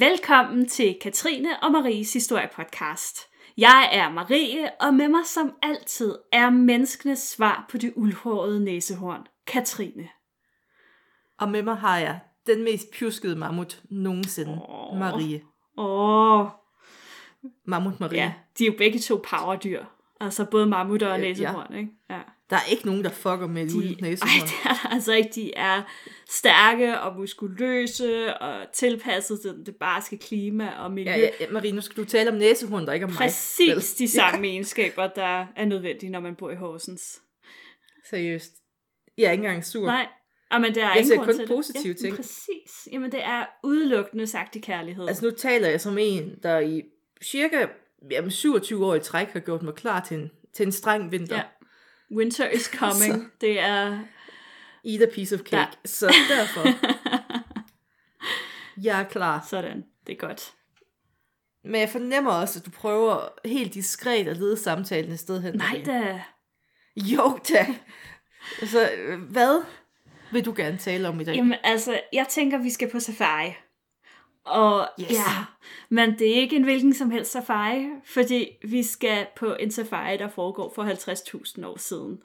Velkommen til Katrine og Maries historiepodcast. Jeg er Marie, og med mig som altid er menneskenes svar på det uldhårede næsehorn, Katrine. Og med mig har jeg den mest pjuskede mammut nogensinde, Åh. Marie. Åh, Mammut Marie. ja, de er jo begge to powerdyr. Altså både mammutter og Øh, ja. næsehorn, ikke? Ja. Der er ikke nogen, der fucker med De, næsehorn. det er der altså ikke. De er stærke og muskuløse og tilpasset til det barske klima og miljø. Ja, ja, ja, Marie, nu skal du tale om næsehorn, der ikke er mig. Præcis de samme egenskaber, der er nødvendige, når man bor i Horsens. Seriøst. Jeg er ikke engang sur. Nej, og men det er Jeg ingen grund kun til positive det. ting. Ja, præcis. Jamen, det er udelukkende sagt i kærlighed. Altså nu taler jeg som en, der i cirka jamen, 27 år i træk har gjort mig klar til en, til en streng vinter. Ja. Winter is coming. Så- Det er... Eat a piece of cake. Ja. Så derfor, jeg er klar. Sådan. Det er godt. Men jeg fornemmer også, at du prøver helt diskret at lede samtalen et sted hen. Nej da. Jo da. Altså, hvad vil du gerne tale om i dag? Jamen, altså, jeg tænker, vi skal på safari. Og Yes. ja, men det er ikke en hvilken som helst safari, fordi vi skal på en safari, der foregår for 50.000 år siden.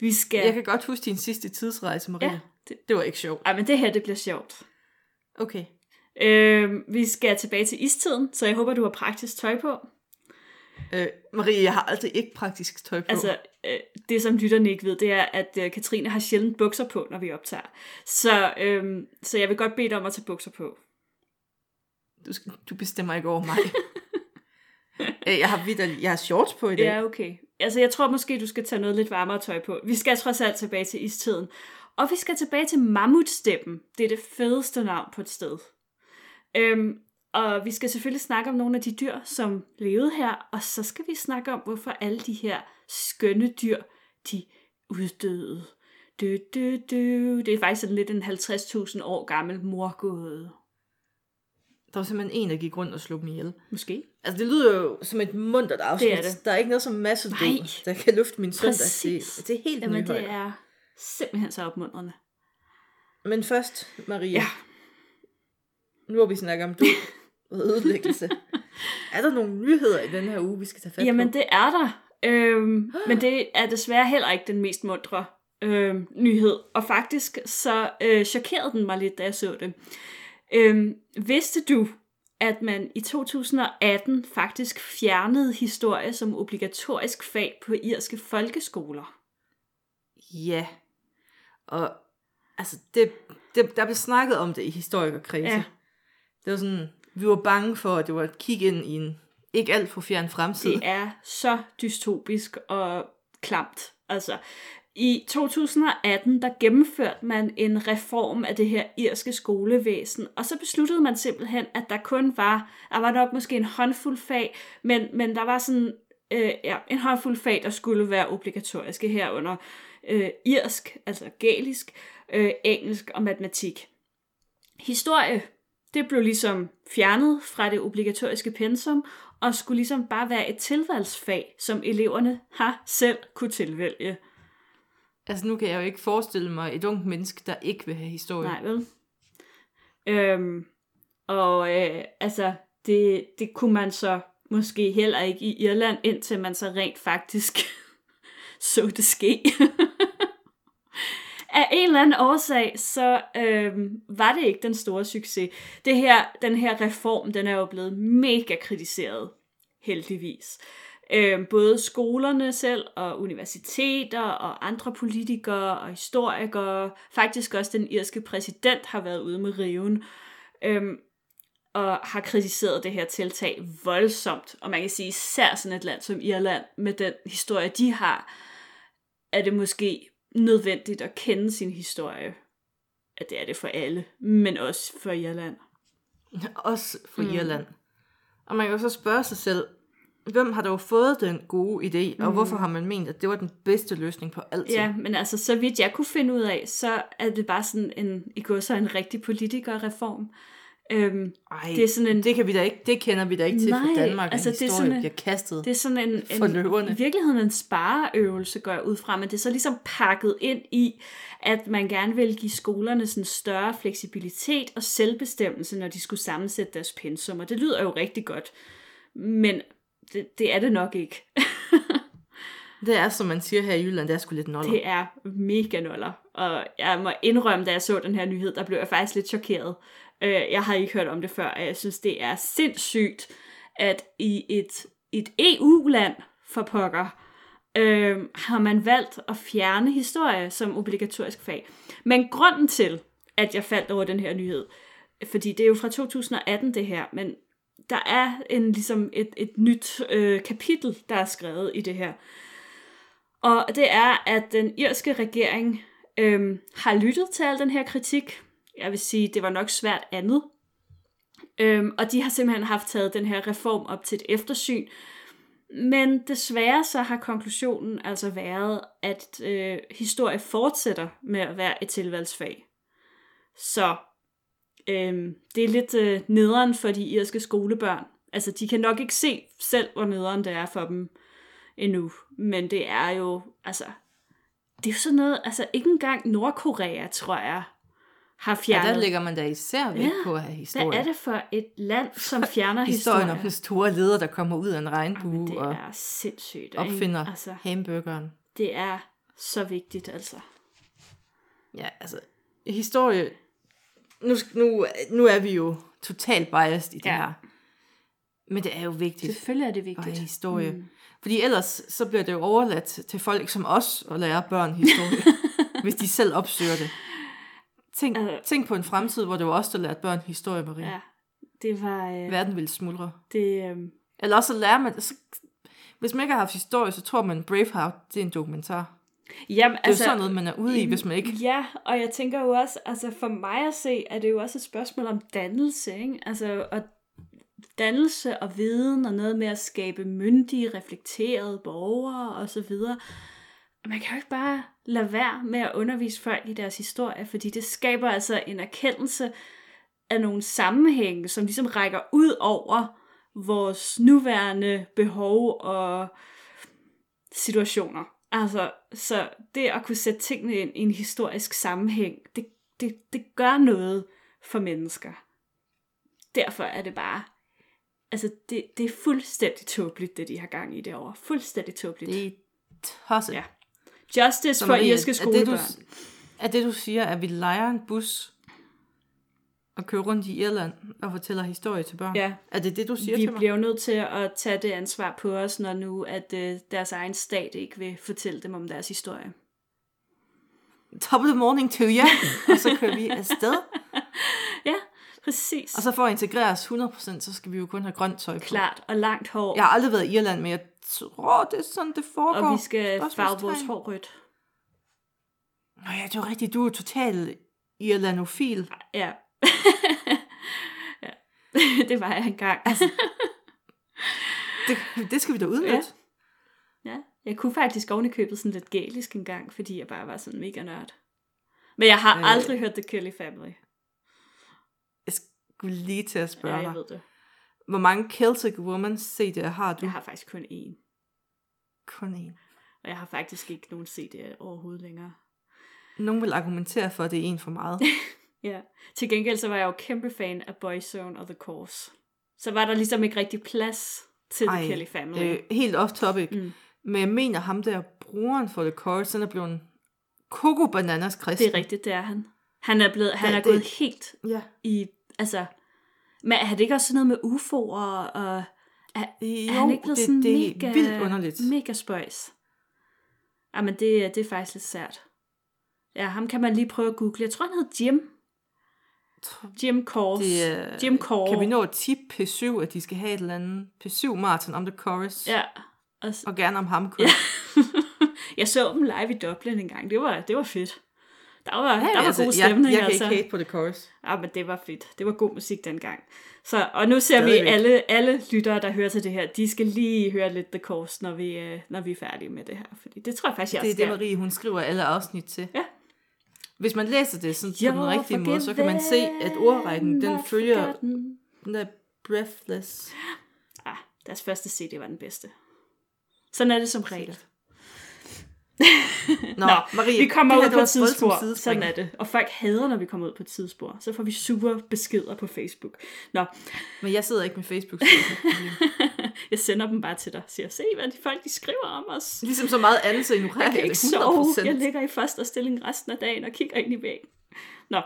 Vi skal... Jeg kan godt huske din sidste tidsrejse, Maria. Ja, det- det var ikke sjovt. Ej, men det her, det bliver sjovt. Okay. Øh, vi skal tilbage til istiden, så jeg håber, du har praktisk tøj på. Øh, Marie, jeg har aldrig ikke praktisk tøj på. Altså, øh, det som lytterne ikke ved, det er, at øh, Katrine har sjældent bukser på, når vi optager. Så, øh, så jeg vil godt bede dig om at tage bukser på. Du, skal, du bestemmer ikke over mig. Øh, jeg har vidt, jeg har shorts på i dag. Ja, okay. Altså, jeg tror måske, du skal tage noget lidt varmere tøj på. Vi skal trods alt tilbage til istiden. Og vi skal tilbage til Mammutsteppen. Det er det fedeste navn på et sted. Øhm, og vi skal selvfølgelig snakke om nogle af de dyr, som levede her. Og så skal vi snakke om, hvorfor alle de her skønne dyr, de uddøde. Dø, dø, dø. Det er faktisk sådan lidt en 50.000 år gammel morgåde. Der var simpelthen en, der gik rundt og slog dem ihjel. Måske. Altså, det lyder jo som et muntert afsnit. Det er det. Der er ikke noget som masse Nej. der kan lufte min søndag. Det, det er helt Jamen, nye det er simpelthen så opmuntrende. Men først, Maria. Ja. Nu har vi snakket om død og ødelæggelse. er der nogle nyheder i den her uge, vi skal tage fat Jamen, på? det er der. Øhm, men det er desværre heller ikke den mest mundre øhm, nyhed. Og faktisk så øh, chokerede den mig lidt, da jeg så det. Øhm, vidste du, at man i 2018 faktisk fjernede historie som obligatorisk fag på irske folkeskoler? Ja. Og altså, det, det, der blev snakket om det i historikerkredse. Ja. Det var sådan, vi var bange for, at det var et kig ind i en ikke alt for fjern fremtid. Det er så dystopisk og klamt. Altså, i 2018, der gennemførte man en reform af det her irske skolevæsen, og så besluttede man simpelthen, at der kun var, der var nok måske en håndfuld fag, men, men der var sådan øh, ja, en håndfuld fag, der skulle være obligatoriske herunder øh, irsk, altså galisk, øh, engelsk og matematik. Historie, det blev ligesom fjernet fra det obligatoriske pensum, og skulle ligesom bare være et tilvalgsfag, som eleverne har selv kunne tilvælge. Altså, nu kan jeg jo ikke forestille mig et ungt menneske, der ikke vil have historie. Nej, vel? Øhm, og øh, altså, det, det kunne man så måske heller ikke i Irland, indtil man så rent faktisk så det ske. Af en eller anden årsag, så øhm, var det ikke den store succes. Det her, den her reform, den er jo blevet mega kritiseret, heldigvis. Øhm, både skolerne selv, og universiteter, og andre politikere, og historikere. Faktisk også den irske præsident har været ude med riven. Øhm, og har kritiseret det her tiltag voldsomt. Og man kan sige, især sådan et land som Irland, med den historie, de har, er det måske nødvendigt at kende sin historie. At det er det for alle, men også for Irland. Også for Mm. Irland. Og man kan jo så spørge sig selv, hvem har dog fået den gode idé, og Mm. hvorfor har man ment, at det var den bedste løsning på alting? Ja, men altså, så vidt jeg kunne finde ud af, så er det bare sådan en, i går så en rigtig politikerreform. Øhm, Ej, det er sådan en, det, kan vi da ikke, det kender vi da ikke til Nej, fra Danmark, altså, det er sådan en- bliver kastet. det er sådan en, For en løverne. i virkeligheden en spareøvelse, går jeg ud fra, men det er så ligesom pakket ind i, at man gerne vil give skolerne sådan større fleksibilitet og selvbestemmelse, når de skulle sammensætte deres pensum, og det lyder jo rigtig godt, men det, det er det nok ikke. Det er, som man siger her i Jylland, det er sgu lidt noller. Det er mega noller. Og jeg må indrømme, da jeg så den her nyhed, der blev jeg faktisk lidt chokeret. Øh, Jeg har ikke hørt om det før, og jeg synes, det er sindssygt, at i et, et EU-land for pokker, øh, har man valgt at fjerne historie som obligatorisk fag. Men grunden til, at jeg faldt over den her nyhed, fordi det er jo fra 2018 det her, men der er en, ligesom et, et nyt øh, kapitel, der er skrevet i det her. Og det er, at den irske regering øh, har lyttet til al den her kritik. Jeg vil sige, det var nok svært andet. Øh, og de har simpelthen haft taget den her reform op til et eftersyn. Men desværre så har konklusionen altså været, at øh, historie fortsætter med at være et tilvalgsfag. Så øhm, det er lidt øh, nederen for de irske skolebørn. Altså, de kan nok ikke se selv, hvor nederen det er for dem endnu. Men det er jo, altså, det er jo sådan noget, altså ikke engang Nordkorea, tror jeg, har Ja, fjernet. der ligger man da især væk Ja, på have historie. Hvad er det for et land, som fjerner Historien historie? om den store leder, der kommer ud af en Jamen, regnbue det og er sindssygt. ikke? opfinder Altså, hamburgeren. det er så vigtigt, altså. Ja, altså, historie... Nu, nu, nu er vi jo totalt biased i det Ja. her. Men det er jo vigtigt Selvfølgelig er det vigtigt. have historie. Mm. Fordi ellers så bliver det jo overladt til folk som os at lære børn historie, hvis de selv opsøger det. Tænk, Altså- tænk på en fremtid, hvor det var os, der lærte børn historie, Marie. Ja. Ja, det var... Øh, Verden ville smuldre. det, øh, Eller også så lærer man... Så, hvis man ikke har haft historie, så tror man, Braveheart, det er en dokumentar. Jamen, Det er altså, jo sådan noget, man er ude i, hvis man ikke... Ja, og jeg tænker jo også, altså for mig at se, er det jo også et spørgsmål om dannelse, ikke? Altså, og dannelse og viden og noget med at skabe myndige, reflekterede borgere og så videre. Man kan jo ikke bare lade være med at undervise folk i deres historie, fordi det skaber altså en erkendelse af nogle sammenhænge, som ligesom rækker ud over vores nuværende behov og situationer. Altså, så det at kunne sætte tingene ind i en historisk sammenhæng, det, det, det gør noget for mennesker. Derfor er det bare, altså det, det er fuldstændig tåbeligt, det de har gang i derovre. Fuldstændig tåbeligt. Det er tosset. Ja. Justice Så for irske er det, skolebørn. du, er det, du siger, at vi leger en bus og kører rundt i Irland og fortæller historie til børn? Ja. Er det det, du siger Vi til mig? bliver jo nødt til at tage det ansvar på os, når nu at øh, deres egen stat ikke vil fortælle dem om deres historie. Top of the morning to you. og så kører vi afsted. Ja, præcis. Og så for at integrere os 100%, så skal vi jo kun have grønt tøj på. Klart og langt hår. Jeg har aldrig været i Irland, men jeg tror, det er sådan, det foregår. og vi skal farve vores hår rødt. Nå ja, det er jo rigtigt. Du er total irlandofil. Ja. ja. det var jeg engang. Altså, Det, det skal vi da udnytte. Ja. Ja, jeg kunne faktisk oven i købet sådan lidt gælisk en gang, fordi jeg bare var sådan mega nørd. Men jeg har Øh. aldrig hørt The Kelly Family. Jeg skulle lige til at spørge Ja, dig. jeg ved det. Hvor mange Celtic Woman CD'er har du? Jeg har faktisk kun én. Kun én. Og jeg har faktisk ikke nogen CD overhovedet længere. Nogen vil argumentere for, at det er en for meget. Ja. Til gengæld så var jeg jo kæmpe fan af Boyzone og The Course. Så var der ligesom ikke rigtig plads til The Kelly Family. øh, helt off topic. Mm. Men jeg mener ham der, brugeren for The Chorus, han er blevet en Coco Bananas kristen. Det er rigtigt, det er han. Han er, blevet, han Ja, er det- gået helt Ja. i, altså, men er det ikke også sådan noget med UFO'er, og er, Jo, er han ikke blevet det, sådan det er mega, vildt underligt. mega spøjs? Jamen, det, er- det er faktisk lidt sært. Ja, ham kan man lige prøve at google. Jeg tror, han hed Jim. Jim Course. Det, er- Jim Core. Kan vi nå et tip P7, at de skal have et eller andet P7 Martin om The Chorus? Ja. Og, s- Og gerne om ham kun. Ja. jeg så dem live i Dublin en gang. Det var, det var fedt. Der var, ja, der var god jeg, stemning, jeg kan altså. ikke hate på The Chorus. Ja, men det var fedt. Det var god musik dengang. Så, og nu ser Stadigvæk. vi alle, alle lyttere, der hører til det her, de skal lige høre lidt The Course, når vi, øh, når vi er færdige med det her. Fordi det tror jeg faktisk, jeg Det er det. Marie hun skriver alle afsnit til. Ja. Hvis man læser det sådan på den You're rigtige måde, så kan man se, at ordrækken, den følger forgotten. den der breathless. Ah, deres første CD var den bedste. Sådan er det som regel. Nå, Nå, Maria, vi kommer ud på et tidsspor. Sådan er det. Og folk hader, når vi kommer ud på et tidsspor. Så får vi super beskeder på Facebook. Nå, Men jeg sidder ikke med Facebook. jeg sender dem bare til dig. Siger, se hvad de folk de skriver om os. ligesom så meget andet, så ignorerer Jeg jeg, kan ikke sove. 100%. Jeg ligger i første stilling resten af dagen og kigger ind i væggen. Nå,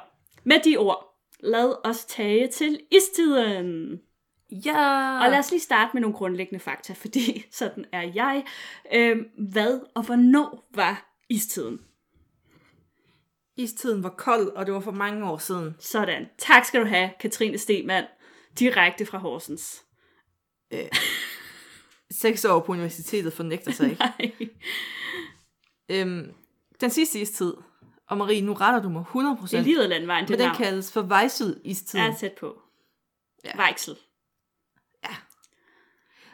med de ord, lad os tage til istiden. Ja! Og lad os lige starte med nogle grundlæggende fakta, fordi sådan er jeg. Øhm, hvad og hvornår var istiden? Istiden var kold, og det var for mange år siden. Sådan. Tak skal du have, Katrine Stemann, direkte fra Horsens. Seks år på universitetet fornægter sig ikke. Nej. øhm, den sidste istid, og Marie, nu retter du mig 100%, Det er livet landvejen, det men den navn. kaldes for Vejsyd-istiden. er tæt på. Ja. Ja. Vejksel.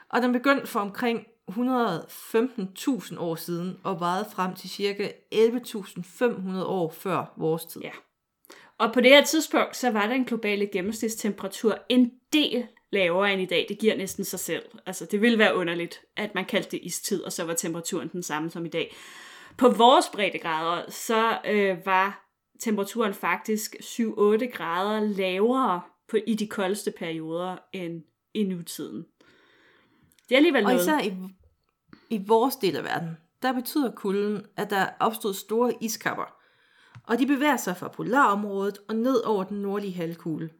Og den begyndte for omkring 115.000 år siden, og varede frem til ca. 11.500 år før vores tid. Ja. Og på det her tidspunkt, så var der en globale gennemsnitstemperatur en del lavere end i dag. Det giver næsten sig selv. Altså, det ville være underligt, at man kaldte det istid, og så var temperaturen den samme som i dag. På vores breddegrader, så øh, var temperaturen faktisk 7-8 grader lavere på, i de koldeste perioder end i nutiden. Det er alligevel Og noget. især i, i vores del af verden, der betyder kulden, at der opstod store iskapper. Og de bevæger sig fra polarområdet og ned over den nordlige halvkugle.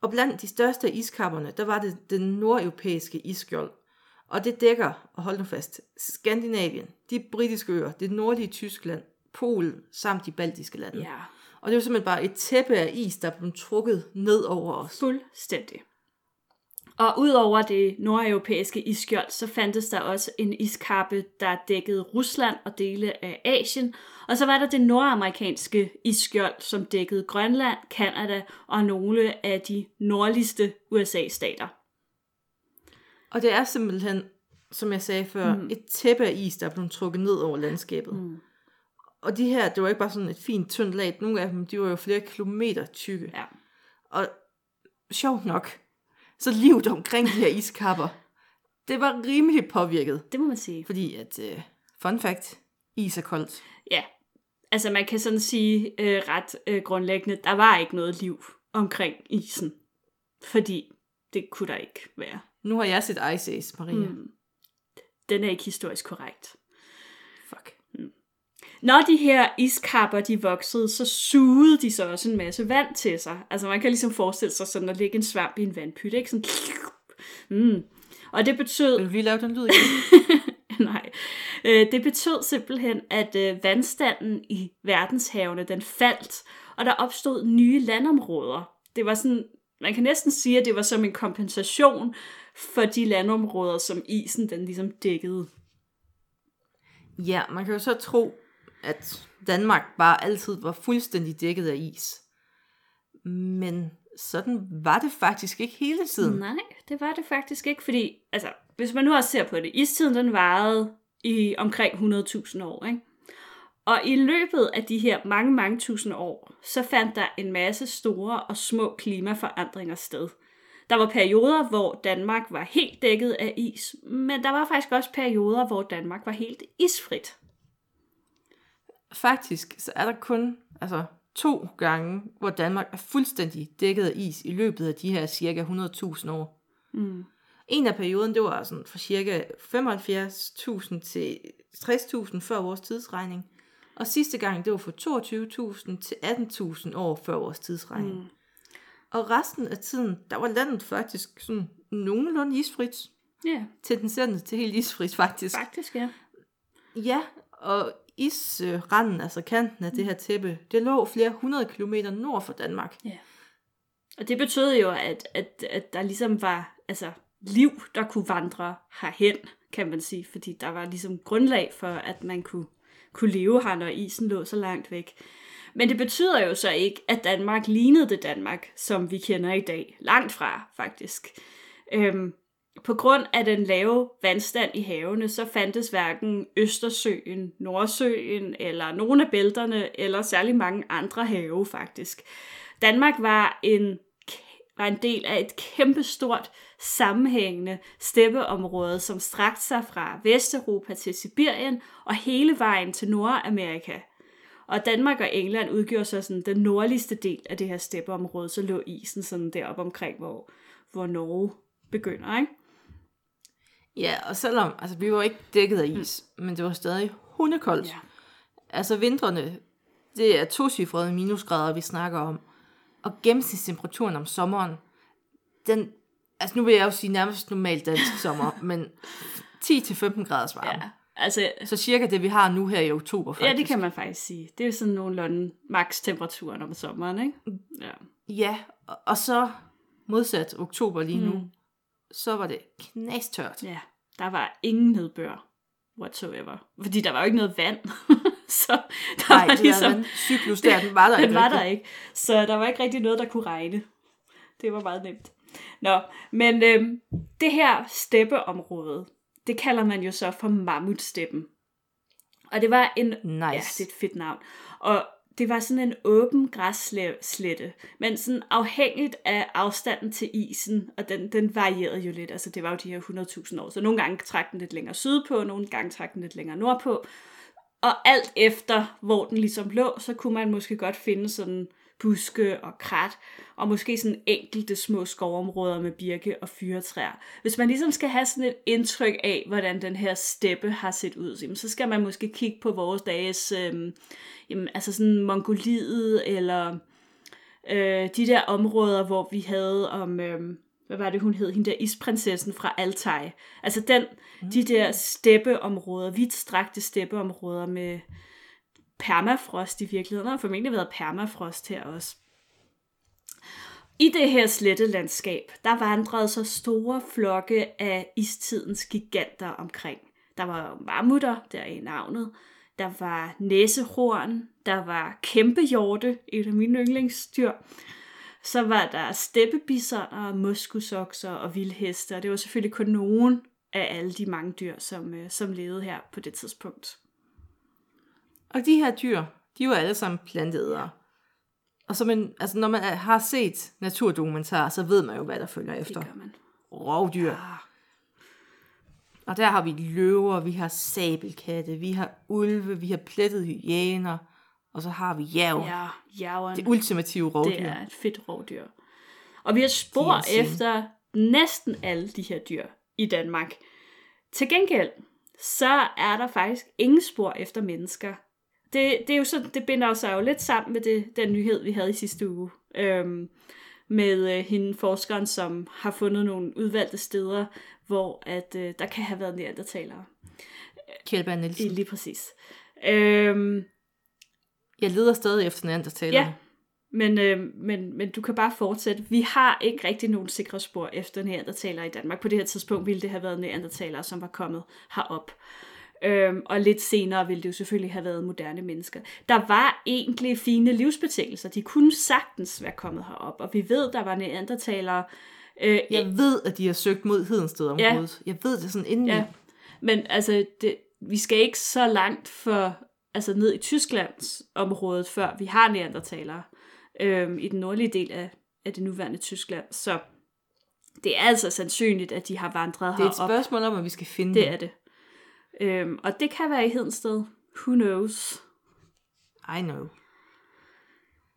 Og blandt de største af iskapperne, der var det den nordeuropæiske isskjold. Og det dækker, og hold nu fast, Skandinavien, de britiske øer, det nordlige Tyskland, Polen samt de baltiske lande. Ja, Og det var simpelthen bare et tæppe af is, der blev trukket ned over os. fuldstændig. Og udover det nordeuropæiske isskjold, så fandtes der også en iskappe, der dækkede Rusland og dele af Asien. Og så var der det nordamerikanske isskjold, som dækkede Grønland, Kanada og nogle af de nordligste USA-stater. Og det er simpelthen, som jeg sagde før, mm. et tæppe af is, der er blevet trukket ned over landskabet. Mm. Og de her, det var ikke bare sådan et fint, tyndt lag. Nogle af dem, de var jo flere kilometer tykke. Ja. Og sjovt nok, så livet omkring de her iskapper, det var rimelig påvirket. Det må man sige. Fordi at, uh, fun fact, is er koldt. Ja, altså man kan sådan sige øh, ret øh, grundlæggende, der var ikke noget liv omkring isen. Fordi det kunne der ikke være. Nu har jeg set Ice Ace, Maria. Mm. Den er ikke historisk korrekt. Når de her iskapper, de voksede, så sugede de så også en masse vand til sig. Altså man kan ligesom forestille sig sådan at lægge en svamp i en vandpyt, ikke? Sådan... Mm. Og det betød... Vil lige lave den lyd igen? Nej. Øh, det betød simpelthen, at øh, vandstanden i verdenshavene, den faldt, og der opstod nye landområder. Det var sådan, man kan næsten sige, at det var som en kompensation for de landområder, som isen den ligesom dækkede. Ja, man kan jo så tro, at Danmark bare altid var fuldstændig dækket af is. Men sådan var det faktisk ikke hele tiden. Nej, det var det faktisk ikke, fordi, altså, hvis man nu også ser på det, istiden den varede i omkring 100.000 år, ikke? Og i løbet af de her mange, mange tusind år, så fandt der en masse store og små klimaforandringer sted. Der var perioder, hvor Danmark var helt dækket af is, men der var faktisk også perioder, hvor Danmark var helt isfrit. Faktisk så er der kun altså, to gange, hvor Danmark er fuldstændig dækket af is i løbet af de her cirka 100.000 år. Mm. En af perioden, det var sådan fra cirka 75.000 til 60.000 før vores tidsregning. Og sidste gang, det var fra 22.000 til 18.000 år før vores tidsregning. Mm. Og resten af tiden, der var landet faktisk sådan nogenlunde isfrit. Ja, Tendenserende til helt isfrit faktisk. faktisk ja. Ja, og isranden, altså kanten af det her tæppe, det lå flere hundrede kilometer nord for Danmark. Ja. Og det betød jo, at, at, at der ligesom var altså, liv, der kunne vandre herhen, kan man sige. Fordi der var ligesom grundlag for, at man kunne, kunne leve her, når isen lå så langt væk. Men det betyder jo så ikke, at Danmark lignede det Danmark, som vi kender i dag. Langt fra, faktisk. Øhm, på grund af den lave vandstand i havene, så fandtes hverken Østersøen, Nordsøen eller nogle af bælterne, eller særlig mange andre have faktisk. Danmark var en, var en del af et kæmpestort sammenhængende steppeområde, som strakte sig fra Vesteuropa til Sibirien og hele vejen til Nordamerika. Og Danmark og England udgjorde så sådan den nordligste del af det her steppeområde, så lå isen sådan deroppe omkring, hvor, hvor Norge begynder, ikke? Ja, og selvom, altså vi var ikke dækket af is, mm. men det var stadig hundekoldt. Ja. Altså vintrene, det er tocifrede minusgrader, vi snakker om. Og gennemsnitstemperaturen om sommeren, den, altså nu vil jeg jo sige nærmest normalt dansk sommer, men 10-15 graders varme. Ja, altså, Så cirka det, vi har nu her i oktober, faktisk. ja, det kan man faktisk sige. Det er jo sådan nogenlunde maks temperaturen om sommeren, ikke? Ja. Ja, og, og så modsat oktober lige nu, Mm. Så var det knastørt. ja, der var ingen nedbør whatsoever. Fordi der var jo ikke noget vand. så der Nej, var det ligesom... den cyklus der, den var der den ikke var rigtig. der ikke. Så der var ikke rigtig noget, der kunne regne. Det var meget nemt. Nå, men øhm, det her steppeområde, det kalder man jo så for mammutsteppen. Og det var en Nice. Ja, det er et fedt navn. Og det var sådan en åben græsslette, men sådan afhængigt af afstanden til isen, og den, den varierede jo lidt. Altså det var jo de her 100.000 år, så nogle gange trak den lidt længere sydpå, nogle gange trak den lidt længere nordpå. Og alt efter, hvor den ligesom lå, så kunne man måske godt finde sådan buske og krat, og måske sådan enkelte små skovområder med birke og fyretræer. Hvis man ligesom skal have sådan et indtryk af, hvordan den her steppe har set ud, så skal man måske kigge på vores dages, øhm, jamen, altså sådan Mongoliet, eller øh, de der områder, hvor vi havde om, øhm, hvad var det hun hed, hende der isprinsessen fra Altai. Altså den, de der steppeområder, vidtstrakte steppeområder med permafrost i virkeligheden. Der har formentlig været permafrost her også. I det her slette landskab, der vandrede så store flokke af istidens giganter omkring. Der var mammutter, der i navnet. Der var næsehorn. Der var kæmpehjorte, et af mine yndlingsdyr. Så var der steppebisoner, muskusokser og vildheste, og det var selvfølgelig kun nogen af alle de mange dyr, som, øh, som levede her på det tidspunkt. Og de her dyr, de var alle sammen planteædere. Og så man, altså når man har set naturdokumentar, så ved man jo, hvad der følger Det efter. gør man. Rovdyr. Ah, Og der har vi løver, vi har sabelkatte, vi har ulve, vi har plettede hyæner, og så har vi jav. ja, jæveren. Det ultimative rovdyr. Det er et fedt rovdyr. Og vi har spor er efter næsten alle de her dyr i Danmark. Til gengæld, så er der faktisk ingen spor efter mennesker. Det, det er jo så, det binder sig jo lidt sammen med det, den nyhed, vi havde i sidste uge. Øhm, med øh, hende forskeren, som har fundet nogle udvalgte steder, hvor at øh, der kan have været neandertalere. Kjellberg Nielsen. Lige præcis. Øhm, Jeg leder stadig efter neandertalere. Ja, men, øh, men, men du kan bare fortsætte. Vi har ikke rigtig nogen sikre spor efter neandertalere i Danmark. På det her tidspunkt ville det have været neandertalere, som var kommet herop. Øhm, og lidt senere ville det jo selvfølgelig have været moderne mennesker. Der var egentlig fine livsbetingelser. De kunne sagtens være kommet herop. Og vi ved, der var neandertalere. Øh, Jeg ved, at de har søgt mod Hedensted-området. Jeg ved det sådan inden. Ja, men altså, det, vi skal ikke så langt for, altså ned i Tysklands området, før vi har neandertalere øhm, i den nordlige del af, af det nuværende Tyskland. Så det er altså sandsynligt, at de har vandret Det er et herop. spørgsmål om, at vi skal finde Det dem. er det. Øhm, og det kan være i Hedensted. Who knows? I know.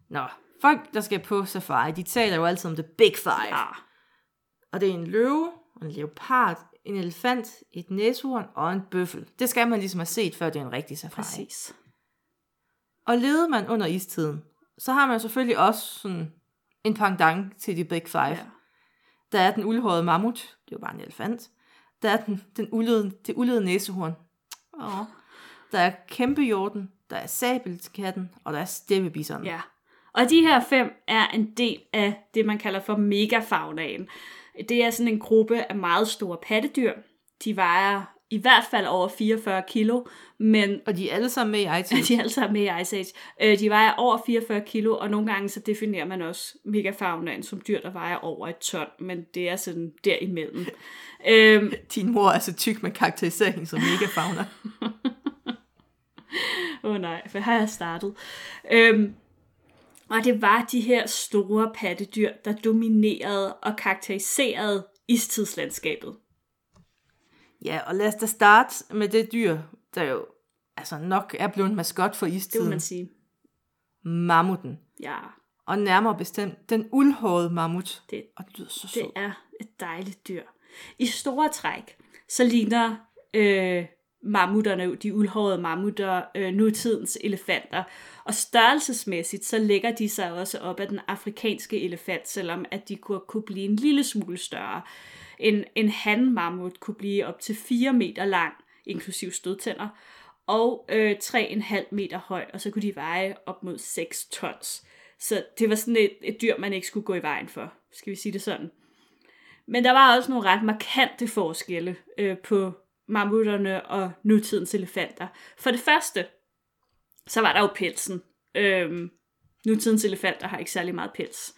Nå, folk, der skal på safari, de taler jo altid om the big five. Ja, Og det er en løve, en leopard, en elefant, et næsehorn og en bøffel. Det skal man ligesom have set, før det er en rigtig safari. præcis. Og levede man under istiden, så har man selvfølgelig også sådan en pendant til de big five. Ja. Der er den uldhårede mammut, det er jo bare en elefant. Der er den, den uldede, det uldede næsehorn. Åh. Der er kæmpehjorten, der er sabelkatten, og der er steppebisseren. Ja. Og de her fem er en del af det, man kalder for megafaunaen. Det er sådan en gruppe af meget store pattedyr. De vejer i hvert fald over 44 kilo, men Og de er alle sammen med i iTunes. de er alle sammen med i Ice Age. Øh, de vejer over 44 kilo, og nogle gange så definerer man også megafaunaen som dyr, der vejer over et ton, men det er sådan derimellem. øhm, Din mor er så tyk med karakterisering som megafauna. Åh oh nej, for har jeg startet. Øhm, og det var de her store pattedyr, der dominerede og karakteriserede istidslandskabet. Ja, og lad os da starte med det dyr, der jo altså nok er blevet en maskot for Det må istiden. man sige. Mammuten. Ja, Og nærmere bestemt den uldhårede mammut. det, Og det lyder så det sødt. er et dejligt dyr. I store træk, så ligner øh, mammutterne, de uldhårede mammutter, øh, nutidens elefanter. Og størrelsesmæssigt, så lægger de sig også op af den afrikanske elefant, selvom at de kunne, kunne blive en lille smule større. En, en handmammut kunne blive op til 4 meter lang, inklusiv stødtænder, og øh, 3,5 meter høj, og så kunne de veje op mod 6 tons. Så det var sådan et, et dyr, man ikke skulle gå i vejen for, skal vi sige det sådan. Men der var også nogle ret markante forskelle øh, på mammutterne og nutidens elefanter. For det første, så var der jo pelsen. Øhm, nutidens elefanter har ikke særlig meget pels.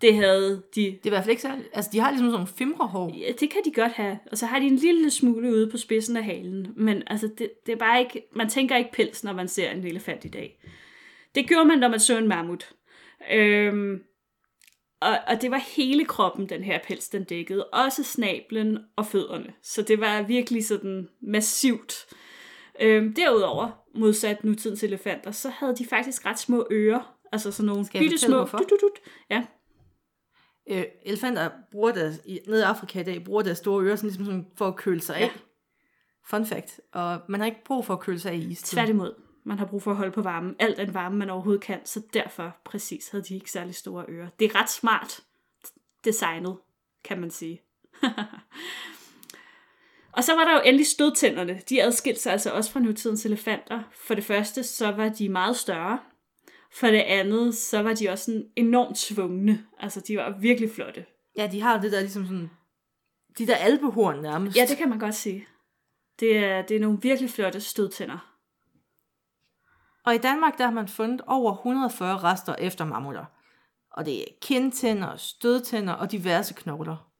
Det havde de... Det er i hvert fald ikke særligt. Altså, de har ligesom sådan nogle fimrehår. Ja, det kan de godt have. Og så har de en lille smule ude på spidsen af halen. Men altså, det, det er bare ikke... Man tænker ikke pels, når man ser en elefant i dag. Det gjorde man, når man så en mammut. Øhm, og, og det var hele kroppen, den her pels, den dækkede. Også snablen og fødderne. Så det var virkelig sådan massivt. Øhm, derudover, modsat nutidens elefanter, så havde de faktisk ret små ører. Altså sådan nogle bitte små... Ja, Øh, elefanter bruger deres, i, nede i Afrika i dag, bruger deres store ører sådan, ligesom sådan, for at køle sig af. Ja. Fun fact. Og man har ikke brug for at køle sig af i istiden. Tværtimod. Man har brug for at holde på varmen. Alt den varme, man overhovedet kan. Så derfor præcis havde de ikke særlig store ører. Det er ret smart designet, kan man sige. og så var der jo endelig stødtænderne. De adskilte sig altså også fra nutidens elefanter. For det første, så var de meget større. For det andet, så var de også sådan enormt svungne. Altså, de var virkelig flotte. Ja, de har det der ligesom sådan... De der albehorn nærmest. Ja, det kan man godt sige. Det er, det er nogle virkelig flotte stødtænder. Og i Danmark, der har man fundet over 140 rester efter mammutter. Og det er kindtænder, stødtænder og diverse knogler.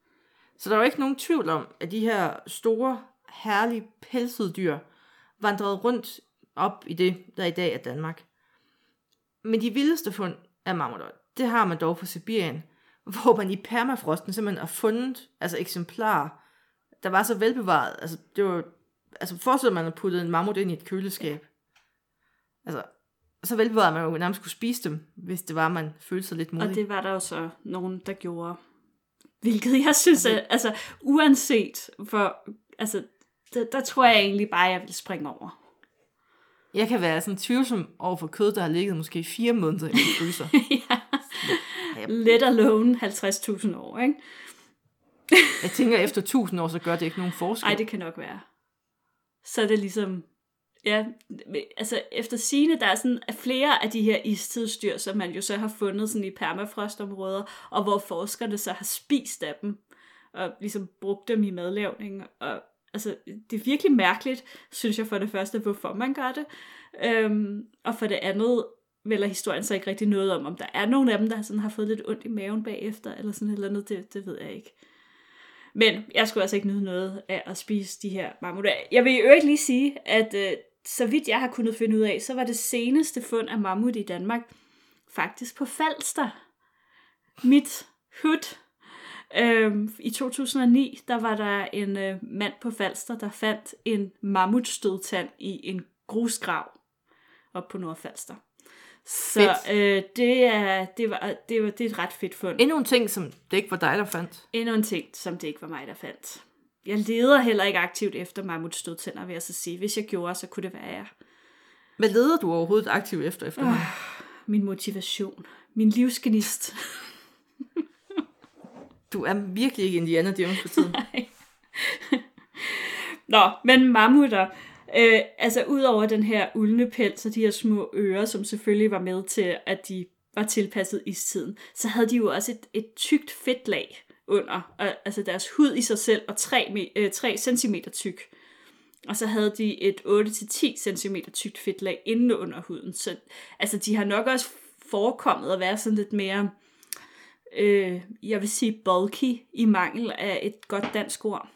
Så der er jo ikke nogen tvivl om, at de her store, herlige pelsede dyr vandrede rundt op i det, der i dag er Danmark. Men de vildeste fund af mammutter, det har man dog på Sibirien, hvor man i permafrosten simpelthen har fundet altså eksemplarer, der var så velbevaret. Altså, det var, altså forestil at man har puttet en mammut ind i et køleskab. Altså, så velbevaret, at man jo nærmest kunne spise dem, hvis det var, man følte sig lidt modig. Og det var der jo så nogen, der gjorde. Hvilket jeg synes, at, altså uanset hvor, altså, der, der tror jeg egentlig bare, at jeg vil springe over. Jeg kan være sådan tvivlsom over for kød, der har ligget måske fire måneder i min fryser. ja. Let alone 50.000 år, ikke? Jeg tænker, efter tusind år, så gør det ikke nogen forskel. Ej, det kan nok være. Så er det ligesom, ja, altså efter sine der er sådan flere af de her istidsdyr, som man jo så har fundet sådan i permafrostområder, og hvor forskerne så har spist af dem, og ligesom brugt dem i madlavning, og altså, det er virkelig mærkeligt, synes jeg for det første, hvorfor man gør det, øhm, og for det andet, vælger historien så ikke rigtig noget om, om der er nogen af dem, der sådan har fået lidt ondt i maven bagefter, eller sådan et eller andet, det, det ved jeg ikke. Men jeg skulle altså ikke nyde noget af at spise de her mammutter. Jeg vil i øvrigt lige sige, at øh, så vidt jeg har kunnet finde ud af, så var det seneste fund af mammut i Danmark faktisk på Falster. Mit hud. Øhm, I 2009, der var der en øh, mand på Falster, der fandt en mammutstødtand i en grusgrav op på Nordfalster. Så Fedt. øh, det, er, det, var, det, var, det er et ret fedt fund. Endnu en ting, som det ikke var dig, der fandt. Endnu en ting, som det ikke var mig, der fandt. Jeg leder heller ikke aktivt efter mammutstødtænder, vil jeg så sige. Hvis jeg gjorde, så kunne det være jeg. Hvad leder du overhovedet aktivt efter efterhånden? Min motivation. Min livsgenist. Du er virkelig ikke Indiana Jones for tiden. Nå, men mammutter. Øh, altså, udover den her uldne pels og de her små ører, som selvfølgelig var med til, at de var tilpasset istiden, så havde de jo også et, et tykt fedtlag under. Og, altså deres hud i sig selv var 3, øh, 3 cm tyk. Og så havde de et 8-10 cm tykt fedtlag inde under huden. Så altså, de har nok også forekommet at være sådan lidt mere, øh, jeg vil sige bulky, i mangel af et godt dansk ord.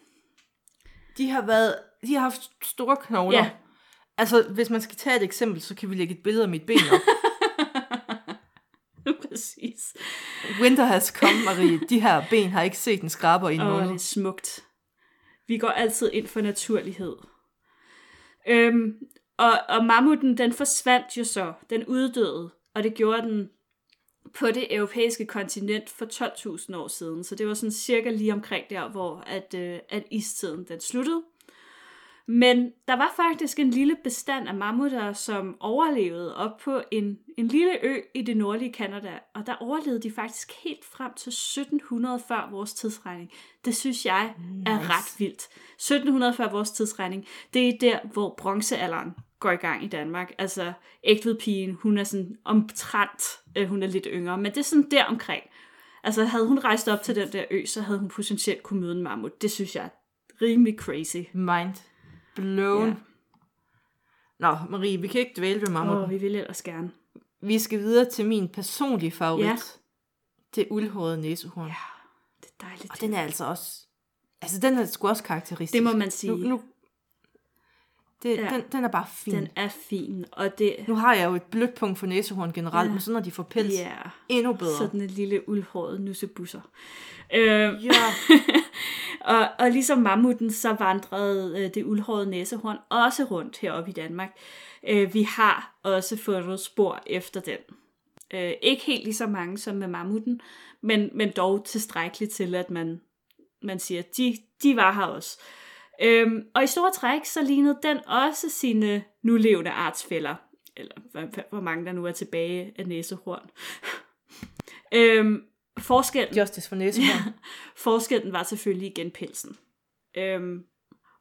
De har været, de har haft store knogler. Ja. Altså, hvis man skal tage et eksempel, så kan vi lægge et billede af mit ben op. Præcis. Winter has come, Marie. De her ben har ikke set en skraber i en Åh, måned. det er smukt. Vi går altid ind for naturlighed. Øhm, og, og mammuten, den forsvandt jo så. Den uddøde, og det gjorde den på det europæiske kontinent for 12.000 år siden. Så det var sådan cirka lige omkring der, hvor at, øh, at istiden den sluttede. Men der var faktisk en lille bestand af mammutter, som overlevede op på en, en lille ø i det nordlige Kanada, og der overlevede de faktisk helt frem til 1700 før vores tidsregning. Det synes jeg er ret vildt. 1700 før vores tidsregning, det er der, hvor bronzealderen går i gang i Danmark. Altså, ægtvedpigen, hun er sådan omtrent, øh, hun er lidt yngre, men det er sådan der omkring. Altså, havde hun rejst op til den der ø, så havde hun potentielt kunne møde en mammut. Det synes jeg er rimelig crazy. Mind blown. Ja. Nå, Marie, vi kan ikke dvæle ved mammut. Åh, vi vil ellers gerne. Vi skal videre til min personlige favorit. Ja. Det uldhårede næsehorn. Ja, det er dejligt. Og den er altså også... Altså, den er sgu også karakteristisk. Det må man sige. Nu, nu, det, Ja. den, den er bare fin. Den er fin, og det... Nu har jeg jo et blødt punkt for næsehorn generelt, Ja. men så når de får pels, Ja, endnu bedre. sådan en lille uldhåret nussebusser. Øh, Ja. og, og ligesom mammuten, så vandrede øh, det uldhårede næsehorn også rundt heroppe i Danmark. Øh, vi har også fundet spor efter den. Øh, ikke helt lige så mange som med mammuten, men, men dog tilstrækkeligt til, at man, man siger, de, de var her også. Øhm, og i store træk, så lignede den også sine nulevende artsfælder. Eller hvor, hvor mange der nu er tilbage af næsehorn. øhm, forskellen, Justice for næsehorn. forskellen var selvfølgelig igen pelsen. Øhm,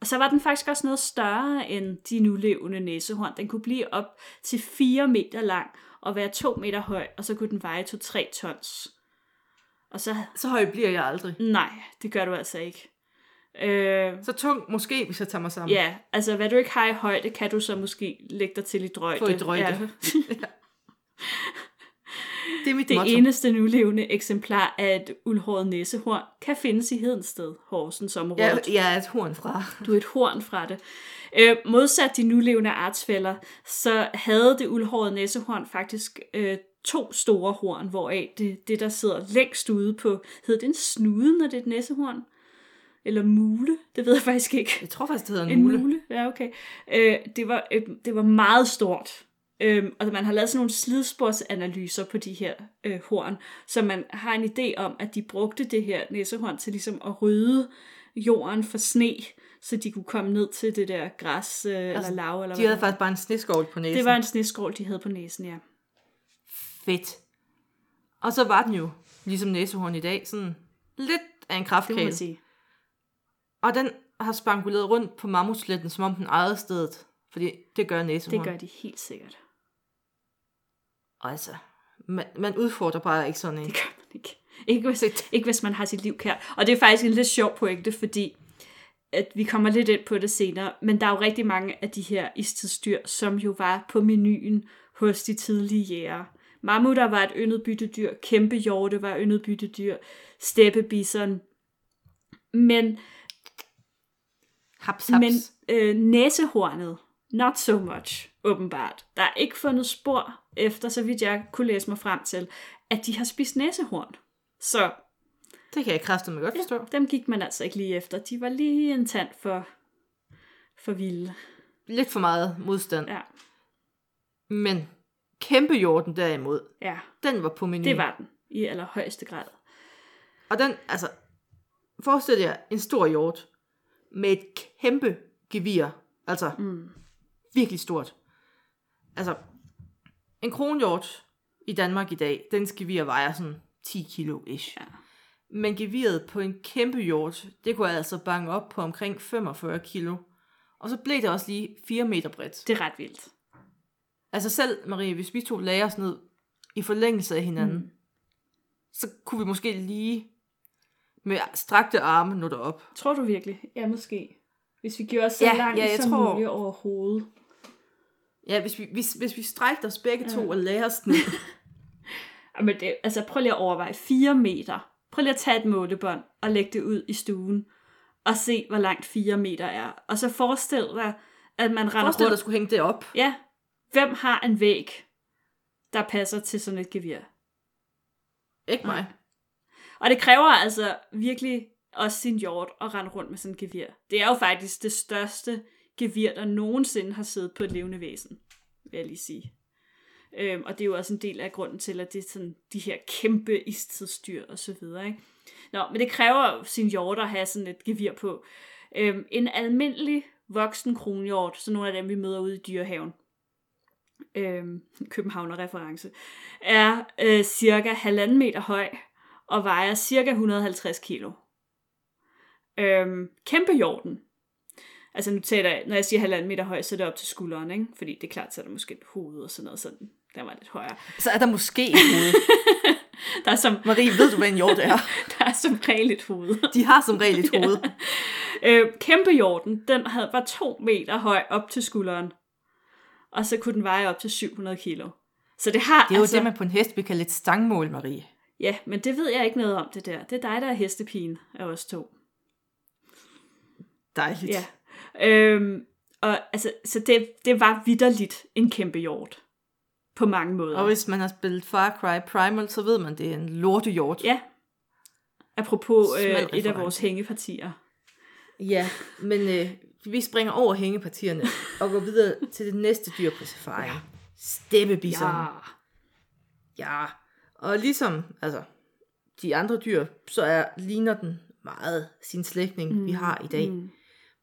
og så var den faktisk også noget større end de nulevende næsehorn. Den kunne blive op til 4 meter lang og være 2 meter høj, og så kunne den veje 2-3 tons. Og så, Så høj bliver jeg aldrig. nej, det gør du altså ikke. Øh, Så tung måske, hvis jeg tager mig sammen. Ja, altså hvad du ikke har i højde, kan du så måske lægge dig til i drøjde. Få i drøjde. Ja. Det er mit Det motto. eneste nulevende eksemplar af et uldhåret næsehorn kan findes i Hedensted, Horsens område. Jeg, jeg er et horn fra. Du er et horn fra det. Øh, modsat de nulevende artsfælder, så havde det uldhårede næsehorn faktisk øh, to store horn, hvoraf det, det, der sidder længst ude på, hedder det en snude, når det er et næsehorn? Eller mule? Det ved jeg faktisk ikke. Jeg tror faktisk, det hedder en, En mule. mule, ja okay. Øh, det, var, øh, det var meget stort. Øhm, og man har lavet sådan nogle slidsporsanalyser på de her øh, horn, så man har en idé om, at de brugte det her næsehorn til ligesom at rydde jorden for sne, så de kunne komme ned til det der græs øh, altså, eller lav. Eller De hvad havde faktisk bare en sneskovl på næsen. Det var en sneskål, de havde på næsen, ja. fedt. Og så var den jo, ligesom næsehorn i dag, sådan lidt af en Det må kraftkæle. man sige. Og den har spankuleret rundt på mammutsletten, som om den ejede stedet. Fordi det gør næsehorn. Det gør de helt sikkert. Og altså, man, man udfordrer bare ikke sådan en. Det gør man ikke. Ikke hvis, ikke hvis man har sit liv kær. Og det er faktisk en lidt sjov pointe, fordi at vi kommer lidt ind på det senere, men der er jo rigtig mange af de her istidsdyr, som jo var på menuen hos de tidlige jæger. Mammutter var et yndet byttedyr, kæmpe hjorte var yndet byttedyr, steppebison. Men, Haps, haps. men øh, næsehornet, not so much, åbenbart. Der er ikke fundet spor efter, så vidt jeg kunne læse mig frem til, at de har spist næsehorn. Så Det kan jeg kræfte med godt forstå. dem gik man altså ikke lige efter. De var lige en tand for, for vilde. Lidt for meget modstand. Ja, Men kæmpe hjorten derimod, ja, den var på menuen. det var den i allerhøjeste grad. Og den, altså, forestil jer en stor hjort med et kæmpe gevir. Altså, Mm. virkelig stort. Altså, en kronhjort i Danmark i dag, den gevir vejer sådan 10 kilo ish. Ja. Men geviret på en kæmpe hjort, det kunne altså bange op på omkring 45 kilo. Og så blev det også lige 4 meter bredt. Det er ret vildt. Altså selv, Marie, hvis vi to lagde os ned i forlængelse af hinanden, mm. så kunne vi måske lige med strakte arme nå derop. Tror du virkelig? Ja, måske. Hvis vi gjorde så Ja, langt ja, jeg som tror- muligt over hovedet. Ja, hvis vi, hvis, hvis vi strækte os begge to og lagde os ned. Men det, altså prøv lige at overveje 4 meter. Prøv lige at tage et målebånd og lægge det ud i stuen. Og se, hvor langt 4 meter er. Og så forestil dig, at man render Forestil dig, at skulle hænge det op. Ja, hvem har en væg, der passer til sådan et gevir? Ikke mig. Og det kræver altså virkelig også sin hjort at rende rundt med sådan et gevir. Det er jo faktisk det største gevir, der nogensinde har siddet på et levende væsen, vil jeg lige sige. Øhm, og det er jo også en del af grunden til, at det er sådan de her kæmpe istidsdyr og så videre. Ikke? Nå, men det kræver sin hjort at have sådan et gevir på. Øhm, en almindelig voksen kronhjort, så nogle af dem, vi møder ude i dyrehaven, øhm, Københavner-reference, er øh, cirka halvanden meter høj og vejer cirka 150 kilo. Øhm, kæmpe hjorten. Altså nu taler jeg, når jeg siger halvanden meter høj, så er det op til skulderen, ikke? Fordi det er klart, så er der måske et hoved og sådan noget sådan. Der var lidt højere. Så er der måske et hoved. Der er som, Marie, ved du, hvad en hjort er? der er som regel et hoved. De har som regel et hoved. Øh, kæmpe hjorten, den havde, var to meter høj op til skulderen. Og så kunne den veje op til 700 kilo. Så det har Det er jo altså... det, man på en hest vil kalde et stangmål, Marie. Ja, men det ved jeg ikke noget om, det der. Det er dig, der er hestepigen af os to. Dejligt. Ja. Øhm, og altså, så det, det var vidderligt en kæmpe hjort. På mange måder. Og hvis man har spillet Far Cry Primal, så ved man, det er en lortehjort. Ja. Apropos øh, et af vores hængepartier. ja men øh, vi springer over hængepartierne og går videre til det næste dyr på safari. Ja. Steppebison. Ja. ja. Og ligesom altså, de andre dyr, så er, ligner den meget sin slægtning, mm. vi har i dag. Mm.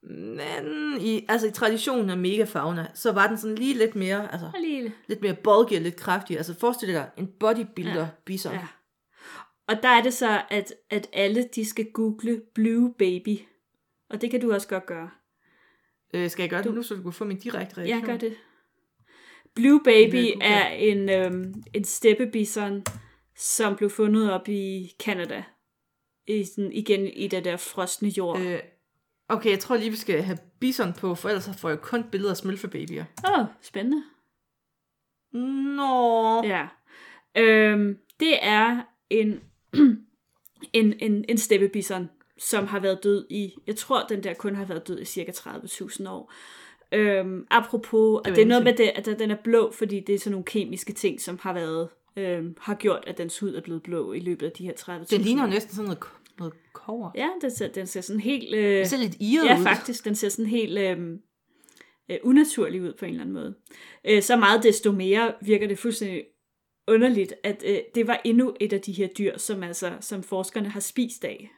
Men i, altså, i traditionen af megafauna, så var den sådan lige lidt mere, altså, lille. lidt mere bulky og lidt kraftig. Altså forestil dig en bodybuilder ja. bison. Ja. Og der er det så, at, at alle de skal google Blue Baby. Og det kan du også godt gøre. Øh, skal jeg gøre det nu, så du kan få min direkte reaktion? Ja, gør det. Blue Baby du er en, øhm, en steppebison, som blev fundet op i Canada. I sådan, igen i det der frosne jord. Åh, Øh, okay, jeg tror lige, vi skal have bison på, for ellers får jeg kun billeder af smølfebabyer. oh, spændende. Nå. Ja. Øhm, det er en, en, en, en steppebison, som har været død i, jeg tror, den der kun har været død i cirka 30.000 år. Øhm, apropos, var at det er noget med det, at den er blå, fordi det er sådan nogle kemiske ting, som har været øhm, har gjort, at dens hud er blevet blå i løbet af de her 30.000 Den ligner jo næsten sådan noget, noget kover. Ja, den ser, den ser sådan helt... Øh, Det ser lidt irret Ja, ud. faktisk. Den ser sådan helt øh, øh, unaturlig ud på en eller anden måde. Øh, så meget desto mere virker det fuldstændig underligt, at øh, det var endnu et af de her dyr, som altså som forskerne har spist af.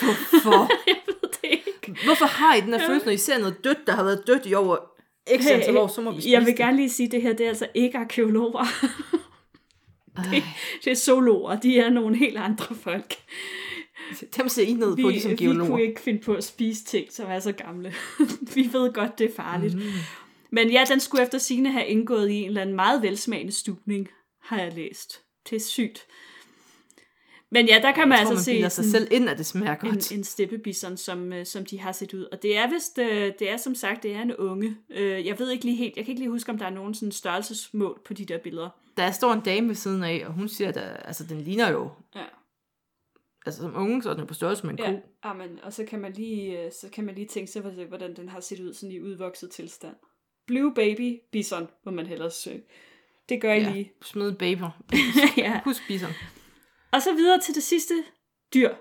Hvorfor? Jeg ved det ikke. Hvorfor har I den her følelse, når I ser noget dødt, der har været dødt i over x antal år, så må vi spise jeg vil det? gerne lige sige, at det her det er altså ikke arkeologer. Ej, Det er zoologer. De er nogle helt andre folk. Dem ser I ned Vi, på, ligesom vi geologer. kunne ikke finde på at spise ting, som er så gamle. vi ved godt, det er farligt. Mm. Men ja, den skulle efter sine have indgået i en eller anden meget velsmagende stupning, har jeg læst. Det er sygt. Men ja, der kan man Jeg tror, altså man se sig sådan selv ind, at det smager godt. en, en steppebison, som, øh, som de har set ud. Og det er vist, øh, det er som sagt, det er en unge. Øh, Jeg ved ikke lige helt, jeg kan ikke lige huske, om der er nogen sådan størrelsesmål på de der billeder. Der står en dame ved siden af, og hun siger, at altså, den ligner jo... Ja. Altså som unge, så er den på størrelse med en Ja, ko. amen, og så kan man lige, så kan man lige tænke sig, hvordan- den har set ud sådan i udvokset tilstand. Blue Baby Bison, må man hellere søge. Det gør I Ja, lige. smid baber. ja. Husk bison. Og så videre til det sidste dyr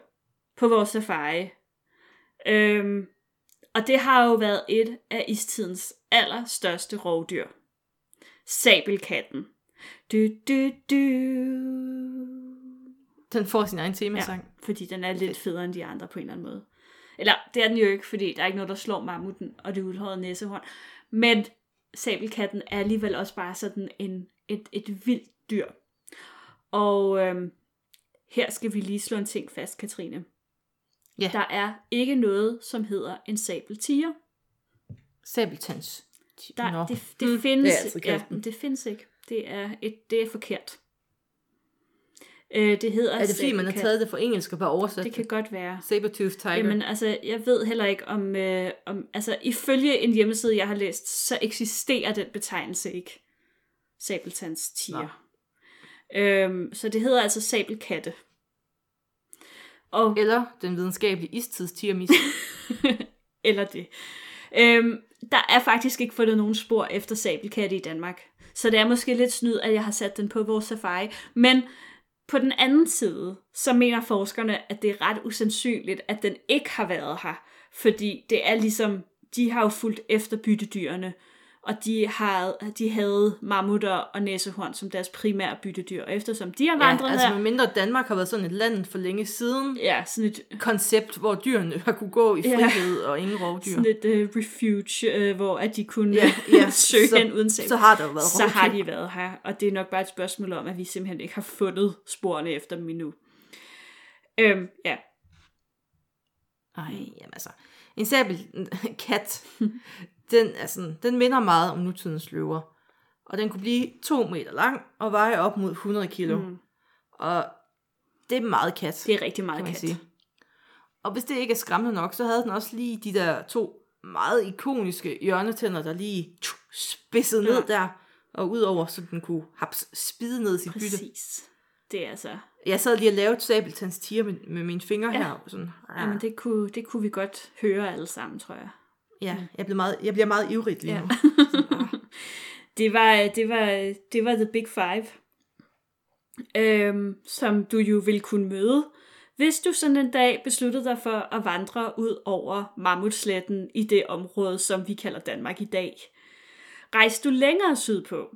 på vores safari. Øhm, og det har jo været et af istidens allerstørste rovdyr. Sabelkatten. Du, du, du. Den får sin egen temasang. Ja, fordi den er lidt federe end de andre på en eller anden måde. Eller, det er den jo ikke, fordi der er ikke noget, der slår mammuten og det udhårede næsehorn. Men sabelkatten er alligevel også bare sådan en, et, et vildt dyr. Og øhm, her skal vi lige slå en ting fast, Katrine. Ja. Der er ikke noget, som hedder en sabeltiger. Sabeltans. Der, Nå. det, det, Hmm, findes, det er altid ja, det findes ikke. Det er, et, det er forkert. Øh, det hedder Er det fordi, man har taget det fra engelsk og bare oversat Det kan godt være. Sabertooth Tiger. Jamen altså, jeg ved heller ikke om, øh, om... Altså, ifølge en hjemmeside, jeg har læst, så eksisterer den betegnelse ikke. Sabeltands tiger. Øhm, så det hedder altså sabelkatte. Og, Eller den videnskabelige istidstigermis. eller det. Øhm, der er faktisk ikke fundet nogen spor efter sabelkatte i Danmark. Så det er måske lidt snyd, at jeg har sat den på vores safari. Men på den anden side, så mener forskerne, at det er ret usandsynligt, at den ikke har været her. Fordi det er ligesom, de har jo fulgt efter byttedyrene, og de, har, de havde mammutter og næsehorn som deres primære byttedyr. Og eftersom de har ja, vandret altså her, med mindre Danmark har været sådan et land for længe siden, ja, sådan et, koncept, hvor dyrene har kunne gå i Ja. frihed og ingen rovdyr. sådan et uh, refuge, uh, hvor at de kunne Ja, ja, ja, ja, søge så- hen uden sabel. Så har der været så rovdyr. har de været her. Og det er nok bare et spørgsmål om, at vi simpelthen ikke har fundet sporene efter dem endnu. Øhm, ja. Ej, jamen altså. En sabelkat, den, er sådan, den minder meget om nutidens løver. Og den kunne blive to meter lang og veje op mod 100 kilo. Mm. Og det er meget kat, Det er rigtig meget kat. sige. Og hvis det ikke er skræmmende nok, så havde den også lige de der to meget ikoniske hjørnetænder, der lige tju, spidsede ned Ja. der, og udover, så den kunne haps, spide ned sit bytte. Præcis. Det er altså... Jeg sad lige og lavede sabeltands tiger med, med mine fingre Ja. her. Sådan, Jamen, det kunne, det kunne vi godt høre alle sammen, tror jeg. Ja, jeg, blev meget, jeg bliver meget ivrigt lige Ja. nu. Det var, det var, det var The Big Five, øhm, som du jo ville kunne møde, hvis du sådan en dag besluttede dig for at vandre ud over Mammutsletten i det område, som vi kalder Danmark i dag. Rejste du længere sydpå,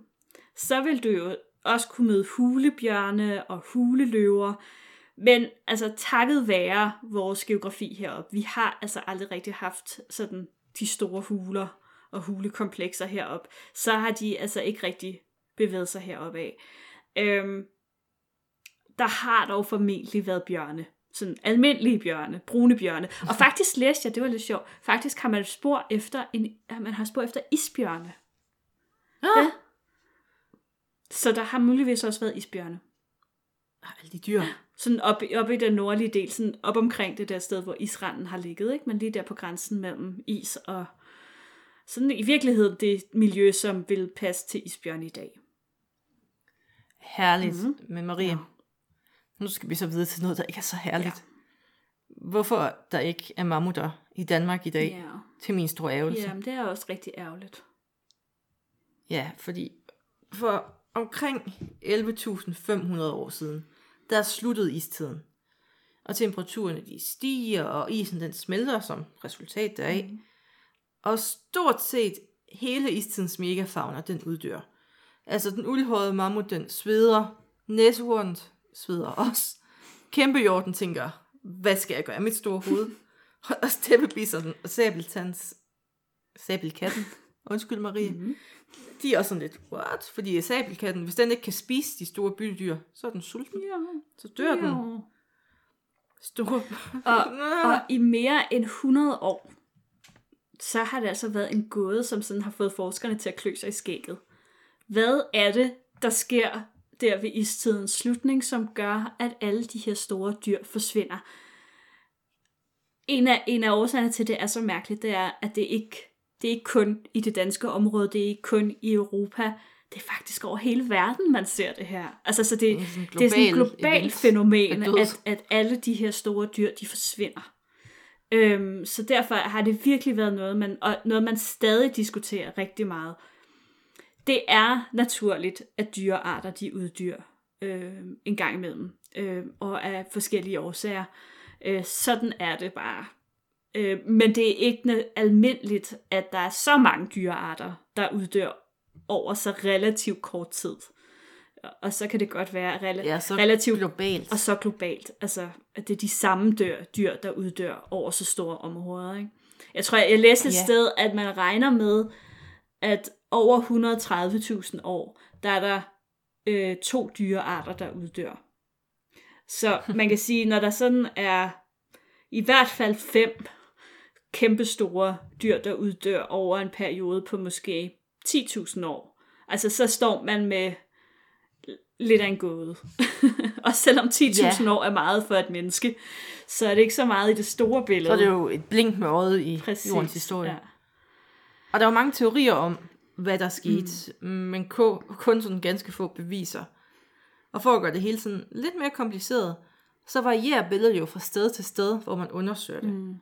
så vil du jo også kunne møde hulebjørne og huleløver, men altså takket være vores geografi heroppe, vi har altså aldrig rigtig haft sådan de store huler og hulekomplekser herop, så har de altså ikke rigtig bevæget sig herop af. Øhm, der har dog formentlig været bjørne. Sådan almindelige bjørne, brune bjørne. Og faktisk læste jeg, det var lidt sjovt, faktisk har man spor efter, en, man har spor efter isbjørne. Ja. Så der har muligvis også været isbjørne. Alle de dyr. Sådan op, op i den nordlige del, sådan op omkring det der sted, hvor isranden har ligget, ikke? men lige der på grænsen mellem is og... Sådan i virkeligheden det miljø, som vil passe til isbjørn i dag. Herligt. Mhm. Mm-hmm. Men Marie, ja. nu skal vi så videre til noget, der ikke er så herligt. Ja. Hvorfor der ikke er mammutter i Danmark i dag, Ja, til min store ærgelse. ja men det er også rigtig ærgerligt. Ja, fordi for omkring 11.500 år siden, der sluttede istiden. Og temperaturerne de stiger, og isen den smelter som resultat deraf. Mm. Og stort set hele istidens megafauna, den uddør. Altså den uldhårede mammut, den sveder. Næsehornet sveder også. Kæmpehjorten tænker, hvad skal jeg gøre af mit store hoved? og steppebisseren og sabeltands, sabelkatten, undskyld Marie, Mhm. De er også sådan lidt, what? Fordi sabelkatten, hvis den ikke kan spise de store byttedyr, så er den sulten. Ja, Så dør den ja. store. Og, og i mere end 100 år, så har det altså været en gåde, som sådan har fået forskerne til at klø sig i skægget. Hvad er det, der sker der ved istidens slutning, som gør, at alle de her store dyr forsvinder? En af, en af årsagerne til, det er så mærkeligt, det er, at det ikke det er ikke kun i det danske område, det er ikke kun i Europa, det er faktisk over hele verden, man ser det her. Altså, så det, Det er sådan det er sådan et global globalt fænomen, at, at alle de her store dyr, de forsvinder. Øhm, så derfor har det virkelig været noget, man, og noget, man stadig diskuterer rigtig meget. Det er naturligt, at dyrearter de uddyr øh, en gang imellem, øh, og af forskellige årsager. Øh, sådan er det bare. Øh, men det er ikke almindeligt, at der er så mange dyrearter, der uddør over så relativt kort tid. Og så kan det godt være rela- Ja, så relativt globalt. og så globalt. Altså, at det er de samme dør, dyr, der uddør over så store områder. Ikke? Jeg tror, jeg, jeg læste et Ja. sted, at man regner med, at over 130.000 år, der er der øh, to dyrearter, der uddør. Så man kan sige, når der sådan er i hvert fald fem kæmpestore dyr, der uddør over en periode på måske 10.000 år, altså så står man med lidt af en gåde. og selvom 10.000 Ja. år er meget for et menneske, så er det ikke så meget i det store billede. Så er det jo et blink med øjet i Præcis, jordens historie. Ja. Og der var mange teorier om, hvad der skete, mm. men kun sådan ganske få beviser. Og for at gøre det hele sådan lidt mere kompliceret, så varierer billedet jo fra sted til sted, hvor man undersøger det. Mm.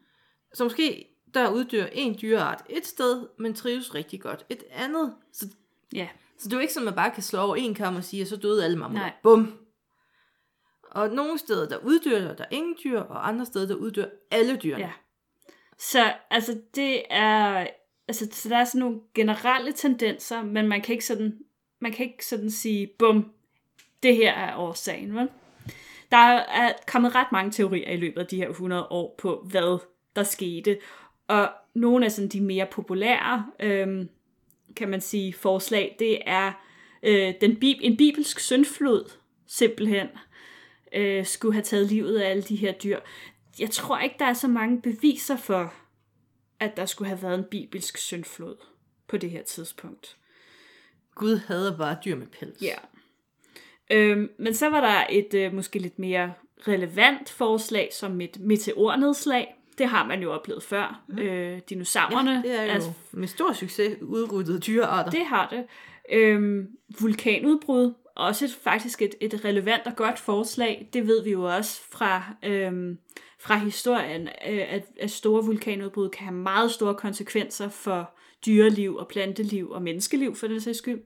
Så måske der uddør en dyreart et sted, men trives rigtig godt et andet. Så, ja. så det er jo ikke sådan, at man bare kan slå over en kam og sige, at så døde alle mammutter. Nej. Bum! Og nogle steder, der uddør der, der er ingen dyr, og andre steder, der uddør alle dyrene. Ja. Så altså det er altså så der er sådan nogle generelle tendenser, men man kan ikke sådan man kan ikke sådan sige bum det her er årsagen, vel? Der er kommet ret mange teorier i løbet af de her 100 år på hvad der skete, og nogle af sådan de mere populære øhm, kan man sige forslag, det er øh, den bib en bibelsk syndflod simpelthen øh, skulle have taget livet af alle de her dyr. Jeg tror ikke, der er så mange beviser for, at der skulle have været en bibelsk syndflod på det her tidspunkt. Gud hader bare dyr med pels. Ja. Øhm, men så var der et øh, måske lidt mere relevant forslag, som et meteornedslag. Det har man jo oplevet før. Mm. Øh, dinosaurerne. Ja, det er jo altså, med stor succes udryddede dyrearter. Det har det. Øhm, vulkanudbrud, også et, faktisk et, et relevant og godt forslag. Det ved vi jo også fra, øhm, fra historien, øh, at, at store vulkanudbrud kan have meget store konsekvenser for dyreliv og planteliv og menneskeliv, for den sags skyld.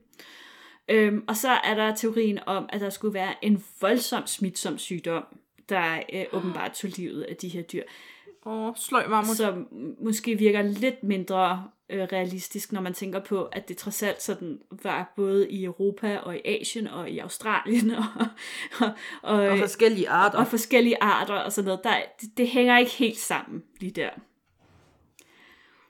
Øhm, og så er der teorien om, at der skulle være en voldsom smitsom sygdom, der øh, åbenbart tog livet af de her dyr Åh, sløj mammut. som måske virker lidt mindre øh, realistisk, når man tænker på, at det trods alt sådan var både i Europa og i Asien og i Australien og, og, og, Og forskellige arter. og forskellige arter og sådan noget. Der, det, det hænger ikke helt sammen lige der.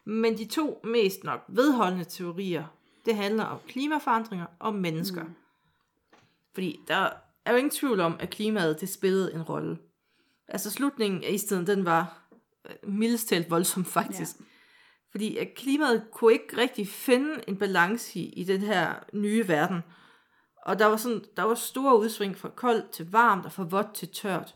Men de to mest nok vedholdende teorier, det handler om klimaforandringer og mennesker. Mm. Fordi der er jo ingen tvivl om, at klimaet det spillede en rolle. Altså slutningen af istiden, den var mildest talt voldsom faktisk. Ja. Fordi at klimaet kunne ikke rigtig finde en balance i, i den her nye verden. Og der var, sådan, der var store udsving fra koldt til varmt og fra vådt til tørt.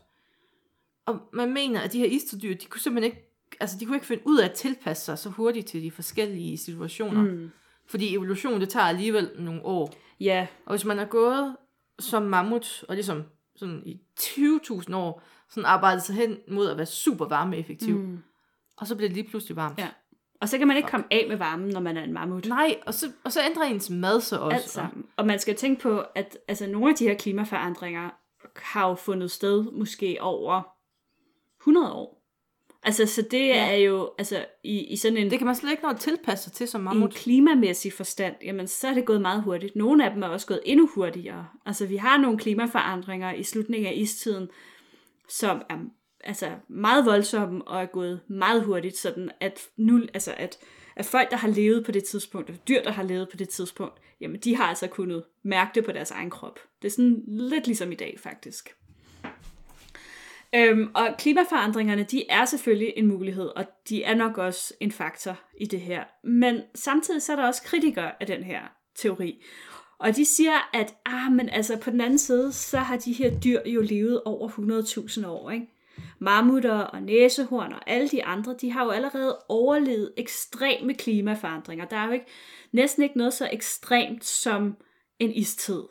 Og man mener, at de her isterdyr, de kunne simpelthen ikke, altså de kunne ikke finde ud af at tilpasse sig så hurtigt til de forskellige situationer. Mm. Fordi evolution, det tager alligevel nogle år. Ja, Og hvis man er gået som mammut, og ligesom sådan i 20.000 år, sådan arbejdet sig hen mod at være super varmeeffektiv, mm. og så bliver det lige pludselig varmt. ja. Og så kan man ikke komme af med varmen, når man er en mammut. Nej, og så, og så ændrer ens mad sig også. Alt sammen. Og man skal tænke på, at altså, nogle af de her klimaforandringer har jo fundet sted måske over 100 år. Altså, så det ja. er jo altså, i, i sådan en, Det kan man slet ikke nå at tilpasse sig til som i en mammut. klimamæssig forstand, jamen så er det gået meget hurtigt. Nogle af dem er også gået endnu hurtigere. Altså, vi har nogle klimaforandringer i slutningen af istiden, som er altså, meget voldsomme og er gået meget hurtigt, sådan at, nu, altså at, at folk, der har levet på det tidspunkt, og dyr, der har levet på det tidspunkt, jamen de har altså kunnet mærke det på deres egen krop. Det er sådan lidt ligesom i dag, faktisk. Øhm, og klimaforandringerne, de er selvfølgelig en mulighed, og de er nok også en faktor i det her. Men samtidig så er der også kritikere af den her teori. Og de siger, at ah, men altså, på den anden side, så har de her dyr jo levet over 100.000 år. Ikke? Mammutter og næsehorn og alle de andre, de har jo allerede overlevet ekstreme klimaforandringer. Der er jo ikke, næsten ikke noget så ekstremt som en istid.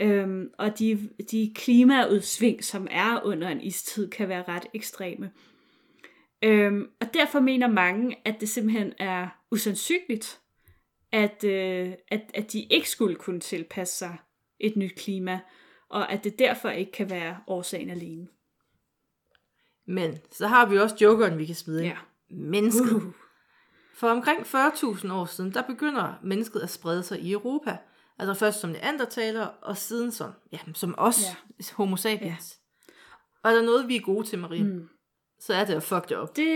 Øhm, og de, de klimaudsving, som er under en istid, kan være ret ekstreme. Øhm, og derfor mener mange, at det simpelthen er usandsynligt, at, øh, at, at de ikke skulle kunne tilpasse sig et nyt klima, og at det derfor ikke kan være årsagen alene. Men så har vi også jokeren, vi kan smide ind. Ja. Mennesket. Uh. For omkring 40.000 år siden, der begynder mennesket at sprede sig i Europa. Altså først som neandertaler, og siden som, ja, som os, ja. homo sapiens. Ja. Og er der noget, vi er gode til, Marie, mm. så er det at fuck det op. Det,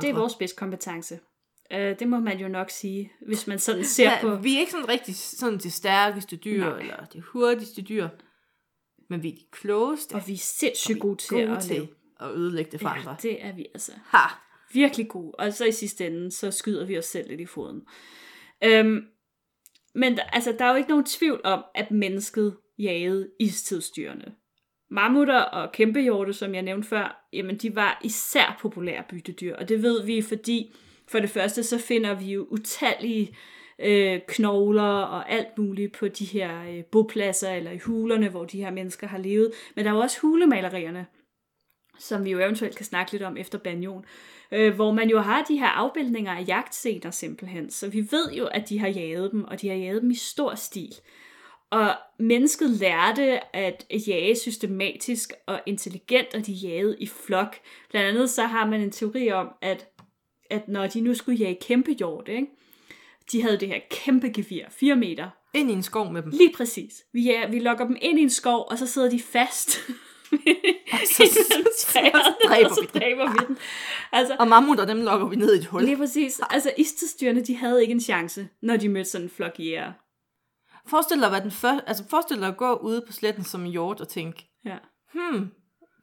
det er vores spidskompetence. Uh, det må man jo nok sige, hvis man sådan ser Ja, på... vi er ikke sådan rigtig sådan det stærkeste dyr, Nej. eller det hurtigste dyr. Men vi er de klogeste. Og vi er sindssygt gode til gode at til at ødelægge det for Ja, andre. det er vi altså. Ha! Virkelig gode. Og så i sidste ende, så skyder vi os selv lidt i foden. Øhm, men der- altså, der er jo ikke nogen tvivl om, at mennesket jaget istidsdyrene. Mammutter og kæmpehjorte, som jeg nævnte før, jamen de var især populære byttedyr, og det ved vi, fordi for det første så finder vi jo utallige øh, knogler og alt muligt på de her øh, bopladser eller i hulerne, hvor de her mennesker har levet. Men der er jo også hulemalerierne, som vi jo eventuelt kan snakke lidt om efter banjon, øh, hvor man jo har de her afbildninger af jagtscener simpelthen. Så vi ved jo, at de har jaget dem, og de har jaget dem i stor stil. Og mennesket lærte at jage systematisk og intelligent, og de jagede i flok. Blandt andet så har man en teori om, at, at når de nu skulle jage kæmpe hjort, ikke? de havde det her kæmpe gevir, 4 meter. Ind i en skov med dem. Lige præcis. Vi, ja, vi lokker dem ind i en skov, og så sidder de fast. Og så, så, så dræber og så vi dem. dræber vi den. Altså, Og mammutter, dem lokker vi ned i et hul. lige præcis. Altså, istedstyrene, de havde ikke en chance, når de mødte sådan en flok jæger. Forestil dig, hvad den første, altså forestil dig at gå ude på sletten som en hjort og tænke, Ja. hmm,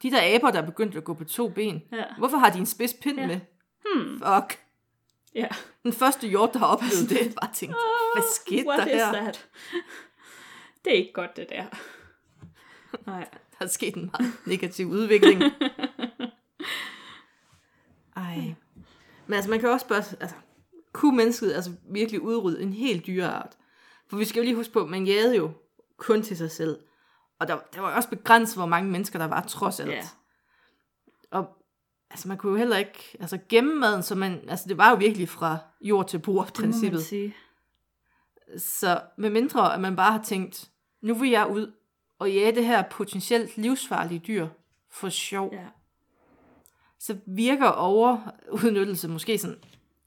de der aber, der er begyndt at gå på to ben, Ja. hvorfor har de en spids pind Ja. med? Hmm. Fuck. Ja. Den første hjort, der har oplevet det, bare tænkt, hvad skete What der is her? that? Det er ikke godt, det der. Nej. Der er sket en meget negativ udvikling. Ej. Men altså, man kan også spørge, altså, kunne mennesket altså virkelig udrydde en helt dyreart? For vi skal jo lige huske på, man jagede jo kun til sig selv. Og der, der var også begrænset, hvor mange mennesker der var, trods alt. Ja. Og altså, man kunne jo heller ikke altså, gemme maden, så man, altså, det var jo virkelig fra jord til bord, Det princippet. sige. Så med mindre, at man bare har tænkt, nu vil jeg ud og jage det her potentielt livsfarlige dyr for sjov, Ja. så virker overudnyttelse måske sådan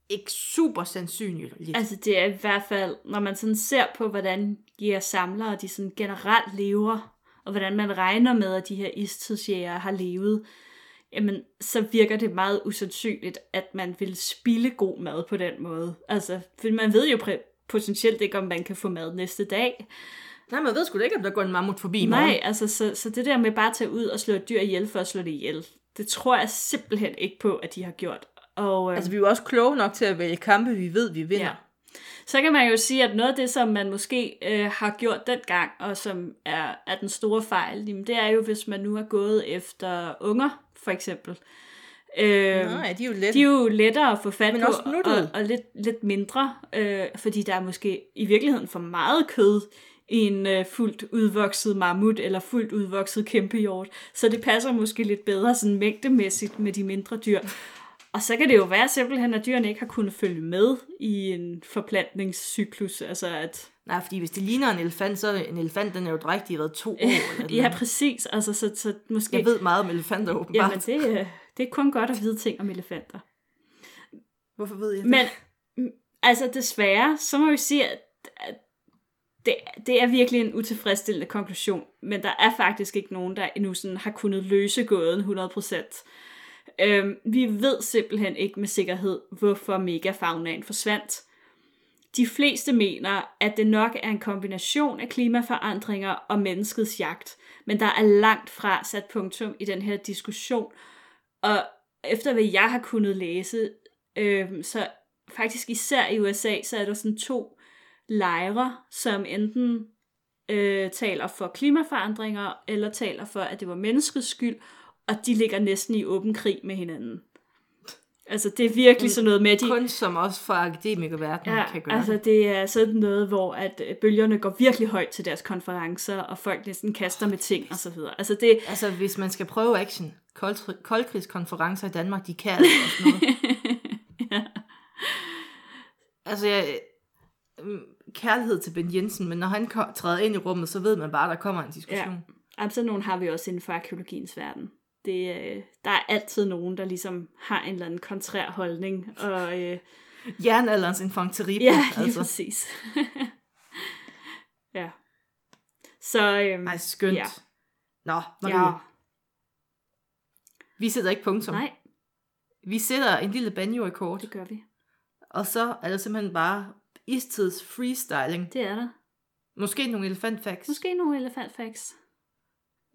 ikke super sandsynligt. Altså det er i hvert fald, når man sådan ser på, hvordan jæger samlere, de sådan generelt lever, og hvordan man regner med, at de her istidsjæger har levet, jamen, så virker det meget usandsynligt, at man vil spille god mad på den måde. Altså, for man ved jo potentielt ikke, om man kan få mad næste dag. Nej, man ved sgu da ikke, om der går en mammut forbi i morgen. Nej, altså, så, så det der med bare at tage ud og slå et dyr ihjel for at slå det ihjel, det tror jeg simpelthen ikke på, at de har gjort. Og, øh, Altså, vi er jo også kloge nok til at vælge kampe, vi ved, vi vinder. Ja. Så kan man jo sige, at noget af det, som man måske øh, har gjort dengang, og som er, er den store fejl, jamen, det er jo, hvis man nu er gået efter unger, for eksempel. Øh, Nej, de er jo lette. de er jo lettere at få fat Men på, også og, og lidt, lidt mindre, øh, fordi der er måske i virkeligheden for meget kød i en øh, fuldt udvokset mammut, eller fuldt udvokset kæmpehjort. Så det passer måske lidt bedre sådan mængdemæssigt med de mindre dyr. Og så kan det jo være simpelthen, at dyrene ikke har kunnet følge med i en forplantningscyklus. Altså at, Nej, fordi hvis det ligner en elefant, så er en elefant, den er jo drægtig i været to år. Eller ja, noget. præcis. Altså, så, så måske... Jeg ved meget om elefanter, åbenbart. Jamen, det, øh, det er kun godt at vide ting om elefanter. Hvorfor ved jeg det? Men mm, altså desværre, så må vi sige, at, at det, det er virkelig en utilfredsstillende konklusion, men der er faktisk ikke nogen, der endnu sådan har kunnet løse gåden 100%. Øhm, vi ved simpelthen ikke med sikkerhed, hvorfor megafaunaen forsvandt. De fleste mener, at det nok er en kombination af klimaforandringer og menneskets jagt, men der er langt fra sat punktum i den her diskussion. Og efter hvad jeg har kunnet læse, øh, så faktisk især i USA, så er der sådan to lejre, som enten øh, taler for klimaforandringer, eller taler for, at det var menneskets skyld, og de ligger næsten i åben krig med hinanden. Altså, det er virkelig sådan noget med, de... Kun som også fra akademikerverdenen Ja, kan gøre altså det. er sådan noget, hvor at øh, bølgerne går virkelig højt til deres konferencer, og folk næsten kaster med ting og så videre. Altså det, Altså, hvis man skal prøve action, kold, koldkrigskonferencer i Danmark, de kan altså også noget. ja. Altså, jeg, øhm, kærlighed til Ben Jensen, men når han træder ind i rummet, så ved man bare, at der kommer en diskussion. Ja. Jamen, sådan nogen har vi også inden for arkeologiens verden. Det, øh, der er altid nogen, der ligesom har en eller anden kontrær holdning. Og, øh, Jernalderens infanteri. ja, lige altså. præcis. ja. Så, øhm, Ej, skønt. Ja. Nå, Marie, ja. ja. vi sætter ikke punktum. Nej, Vi sætter en lille banjo i kort, det gør vi. og så er det simpelthen bare istids freestyling. Det er der. Måske nogle elefantfacts. Måske nogle elefantfacts.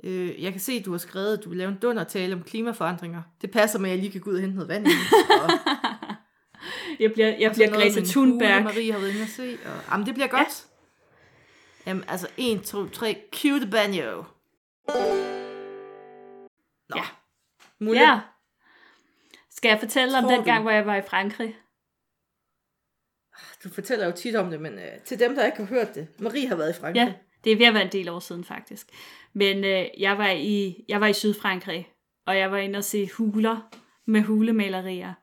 Øh, jeg kan se, at du har skrevet, at du vil lave en dundertale om klimaforandringer. Det passer med, at jeg lige kan gå ud og hente noget vand. i. og, Jeg bliver, jeg bliver Greta Thunberg. Marie har været inde og se. Og, jamen, det bliver godt. Jamen, altså, 1, 2, 3, cue the banjo. Nå. Ja. Mulle, Ja. Skal jeg fortælle om Tror den du- gang, hvor jeg var i Frankrig? du fortæller jo tit om det, men øh, til dem, der ikke har hørt det. Marie har været i Frankrig. Ja, det er ved at være en del år siden faktisk. Men øh, jeg, var i, jeg var i Sydfrankrig, og jeg var inde og se huler med hulemalerier.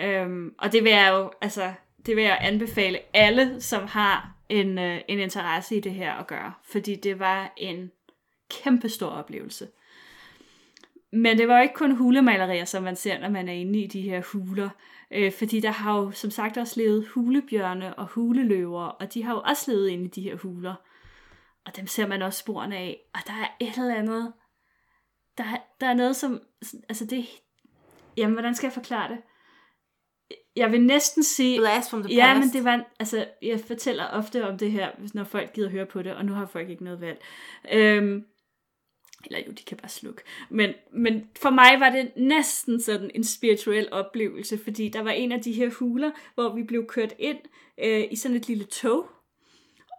Øhm, og det vil jeg jo, altså, det vil jeg anbefale alle, som har en, øh, en interesse i det her at gøre. Fordi det var en kæmpe stor oplevelse. Men det var jo ikke kun hulemalerier, som man ser, når man er inde i de her huler. Øh, fordi der har jo som sagt også levet hulebjørne og huleløver, og de har jo også levet inde i de her huler. Og dem ser man også sporene af. Og der er et eller andet... Der, er- der er noget, som... Altså det... Jamen, hvordan skal jeg forklare det? Jeg vil næsten sige... Blast from the Ja, past. men det var... Altså, jeg fortæller ofte om det her, hvis- når folk gider høre på det, og nu har folk ikke noget valg. Øhm, eller jo, de kan bare slukke. Men, men for mig var det næsten sådan en spirituel oplevelse, fordi der var en af de her huler, hvor vi blev kørt ind øh, i sådan et lille tog.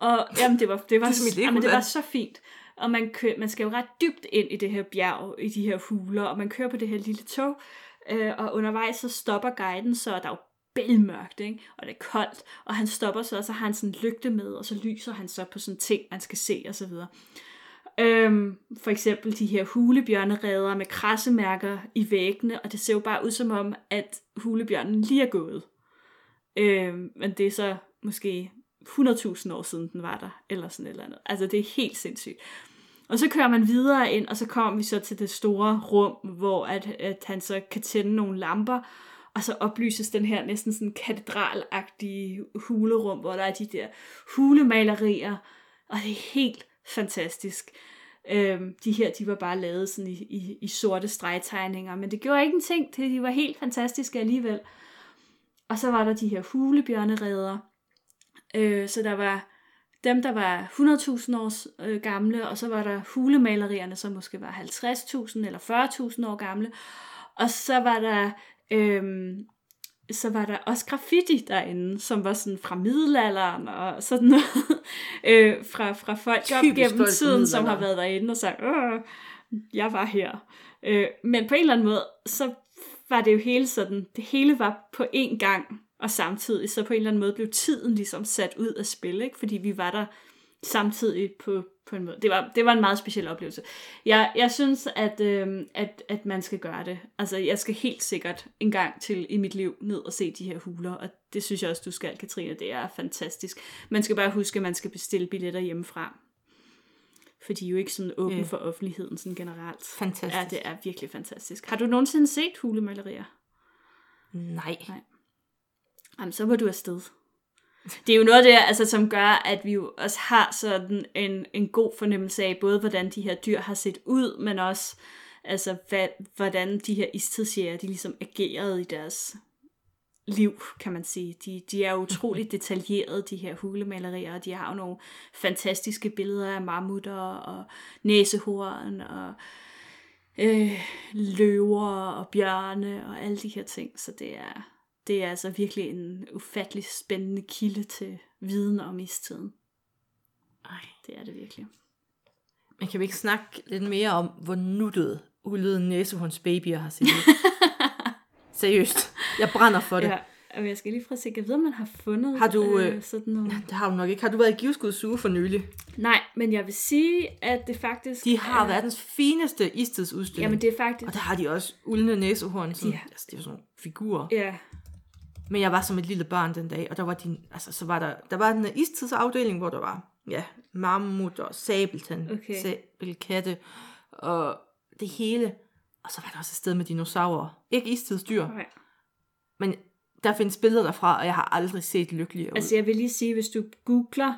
Og jamen, det var, det var, Det er et jamen, det var så fint. Og man, kø, man skal jo ret dybt ind i det her bjerg, i de her huler, og man kører på det her lille tog, øh, og undervejs så stopper guiden, så der er jo bælmørkt, ikke? og det er koldt, og han stopper så, og så har han sådan en lygte med, og så lyser han så på sådan ting, man skal se, og så videre. Øhm, for eksempel de her hulebjørnereder med krassemærker i væggene, og det ser jo bare ud som om, at hulebjørnen lige er gået. Øhm, men det er så måske 100.000 år siden, den var der, eller sådan et eller andet. Altså, det er helt sindssygt. Og så kører man videre ind, og så kommer vi så til det store rum, hvor at, at han så kan tænde nogle lamper, og så oplyses den her næsten sådan katedralagtige hulerum, hvor der er de der hulemalerier, og det er helt fantastisk. Øhm, de her, de var bare lavet sådan i, i, i sorte stregtegninger, men det gjorde ikke en ting til, de var helt fantastiske alligevel. Og så var der de her hulebjørnereder, øh, så der var dem, der var 100.000 år øh, gamle, og så var der hulemalerierne, som måske var 50.000 eller 40.000 år gamle. Og så var der øhm, så var der også graffiti derinde, som var sådan fra middelalderen og sådan noget, øh, fra, fra folk op Typisk gennem folk fra tiden, som har været derinde og sagt, Åh, jeg var her. Øh, men på en eller anden måde, så var det jo hele sådan, det hele var på én gang, og samtidig, så på en eller anden måde blev tiden ligesom sat ud af spil, ikke? fordi vi var der samtidig på, på en måde. Det var, det var en meget speciel oplevelse. Jeg, jeg synes, at, øh, at, at man skal gøre det. Altså, jeg skal helt sikkert en gang til i mit liv ned og se de her huler, og det synes jeg også, du skal, Katrine. Det er fantastisk. Man skal bare huske, at man skal bestille billetter hjemmefra. For de er jo ikke sådan åbne Ja. for offentligheden sådan generelt. Fantastisk. Ja, det er virkelig fantastisk. Har du nogensinde set hulemalerier? Nej. Jamen, så må du afsted. Det er jo noget det, altså, som gør, at vi jo også har sådan en, en god fornemmelse af, både hvordan de her dyr har set ud, men også altså, hvad, hvordan de her istidsjæger, de ligesom agerede i deres liv, kan man sige. De, de er utroligt detaljerede, de her hulemalerier, og de har jo nogle fantastiske billeder af mammutter og næsehorn og øh, løver og bjørne og alle de her ting. Så det er, det er altså virkelig en ufattelig spændende kilde til viden om istiden. Ej. Det er det virkelig. Men kan vi ikke snakke lidt mere om, hvor nuttet ulyden næsehornsbabyer har set ud? Seriøst. Jeg brænder for det. Ja, og jeg skal lige fra jeg ved, om man har fundet Har du, øh, øh, sådan nogle... Det har du nok ikke. Har du været i Givskud Zoo for nylig? Nej, men jeg vil sige, at det faktisk... De har er- verdens fineste istidsudstilling. Jamen, det er faktisk... Og der har de også uldne næsehorn. Sådan, De- altså, det er sådan nogle figurer. Ja, Men jeg var som et lille barn den dag, og der var, din, altså, så var der, der var den istidsafdeling, hvor der var ja, mammut og sabeltand, Okay. sabelkatte og det hele. Og så var der også et sted med dinosaurer. Ikke istidsdyr, nej. men der findes billeder derfra, og jeg har aldrig set lykkeligere ud. Altså, jeg vil lige sige, hvis du googler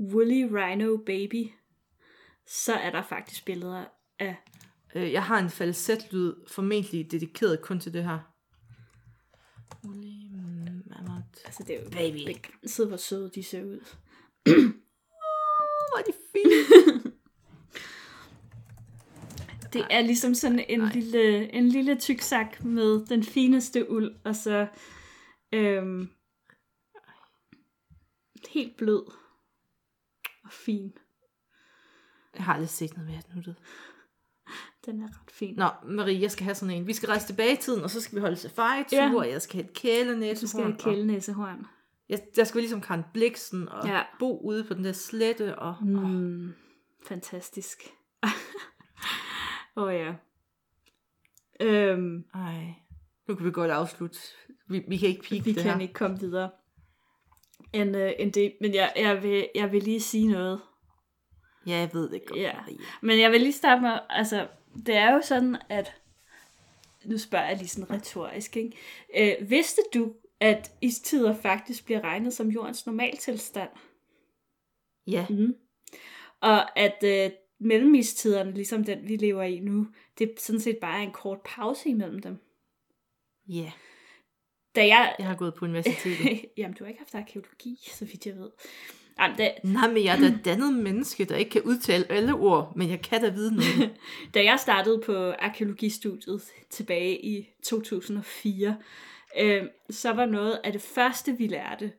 Woolly Rhino Baby, så er der faktisk billeder af... Øh, jeg har en falsetlyd, formentlig dedikeret kun til det her. Woolly. Altså, det er jo Baby. begrænset, hvor søde de ser ud. Hvor er de fine. Det er ligesom sådan en Nej. lille, en lille tyksak med den fineste uld, og så øhm, helt blød. Og fin. Jeg har aldrig set noget mere af den er ret fin. Nå, Marie, jeg skal have sådan en. Vi skal rejse tilbage i tiden, og så skal vi holde safari Ja. og jeg skal have et kælenæsehorn. Du skal have og kælenæsehorn. Jeg, jeg skal ligesom Karen Bliksen og Ja. bo ude på den der slette. Og, mm. og, fantastisk. Åh oh, ja. Øhm, ej, nu kan vi godt afslutte. Vi, vi kan ikke pike vi det kan her. ikke komme videre end, øh, end det. Men jeg, jeg, vil, jeg vil lige sige noget. Ja, jeg ved det godt, Ja. Marie. Men jeg vil lige starte med, altså, det er jo sådan, at, nu spørger jeg lige sådan retorisk, ikke? Øh, vidste du, at istider faktisk bliver regnet som jordens normaltilstand? Ja, Mm. Og at øh, mellemistiderne, ligesom den vi lever i nu, det er sådan set bare en kort pause imellem dem. ja. Da jeg... Jeg har gået på universitetet. Jamen, du har ikke haft arkeologi, så vidt jeg ved. Jamen, da, Nej, men jeg er da et dannet menneske, der ikke kan udtale alle ord, men jeg kan da vide noget. da jeg startede på arkeologistudiet tilbage i 2004, øh, så var noget af det første, vi lærte,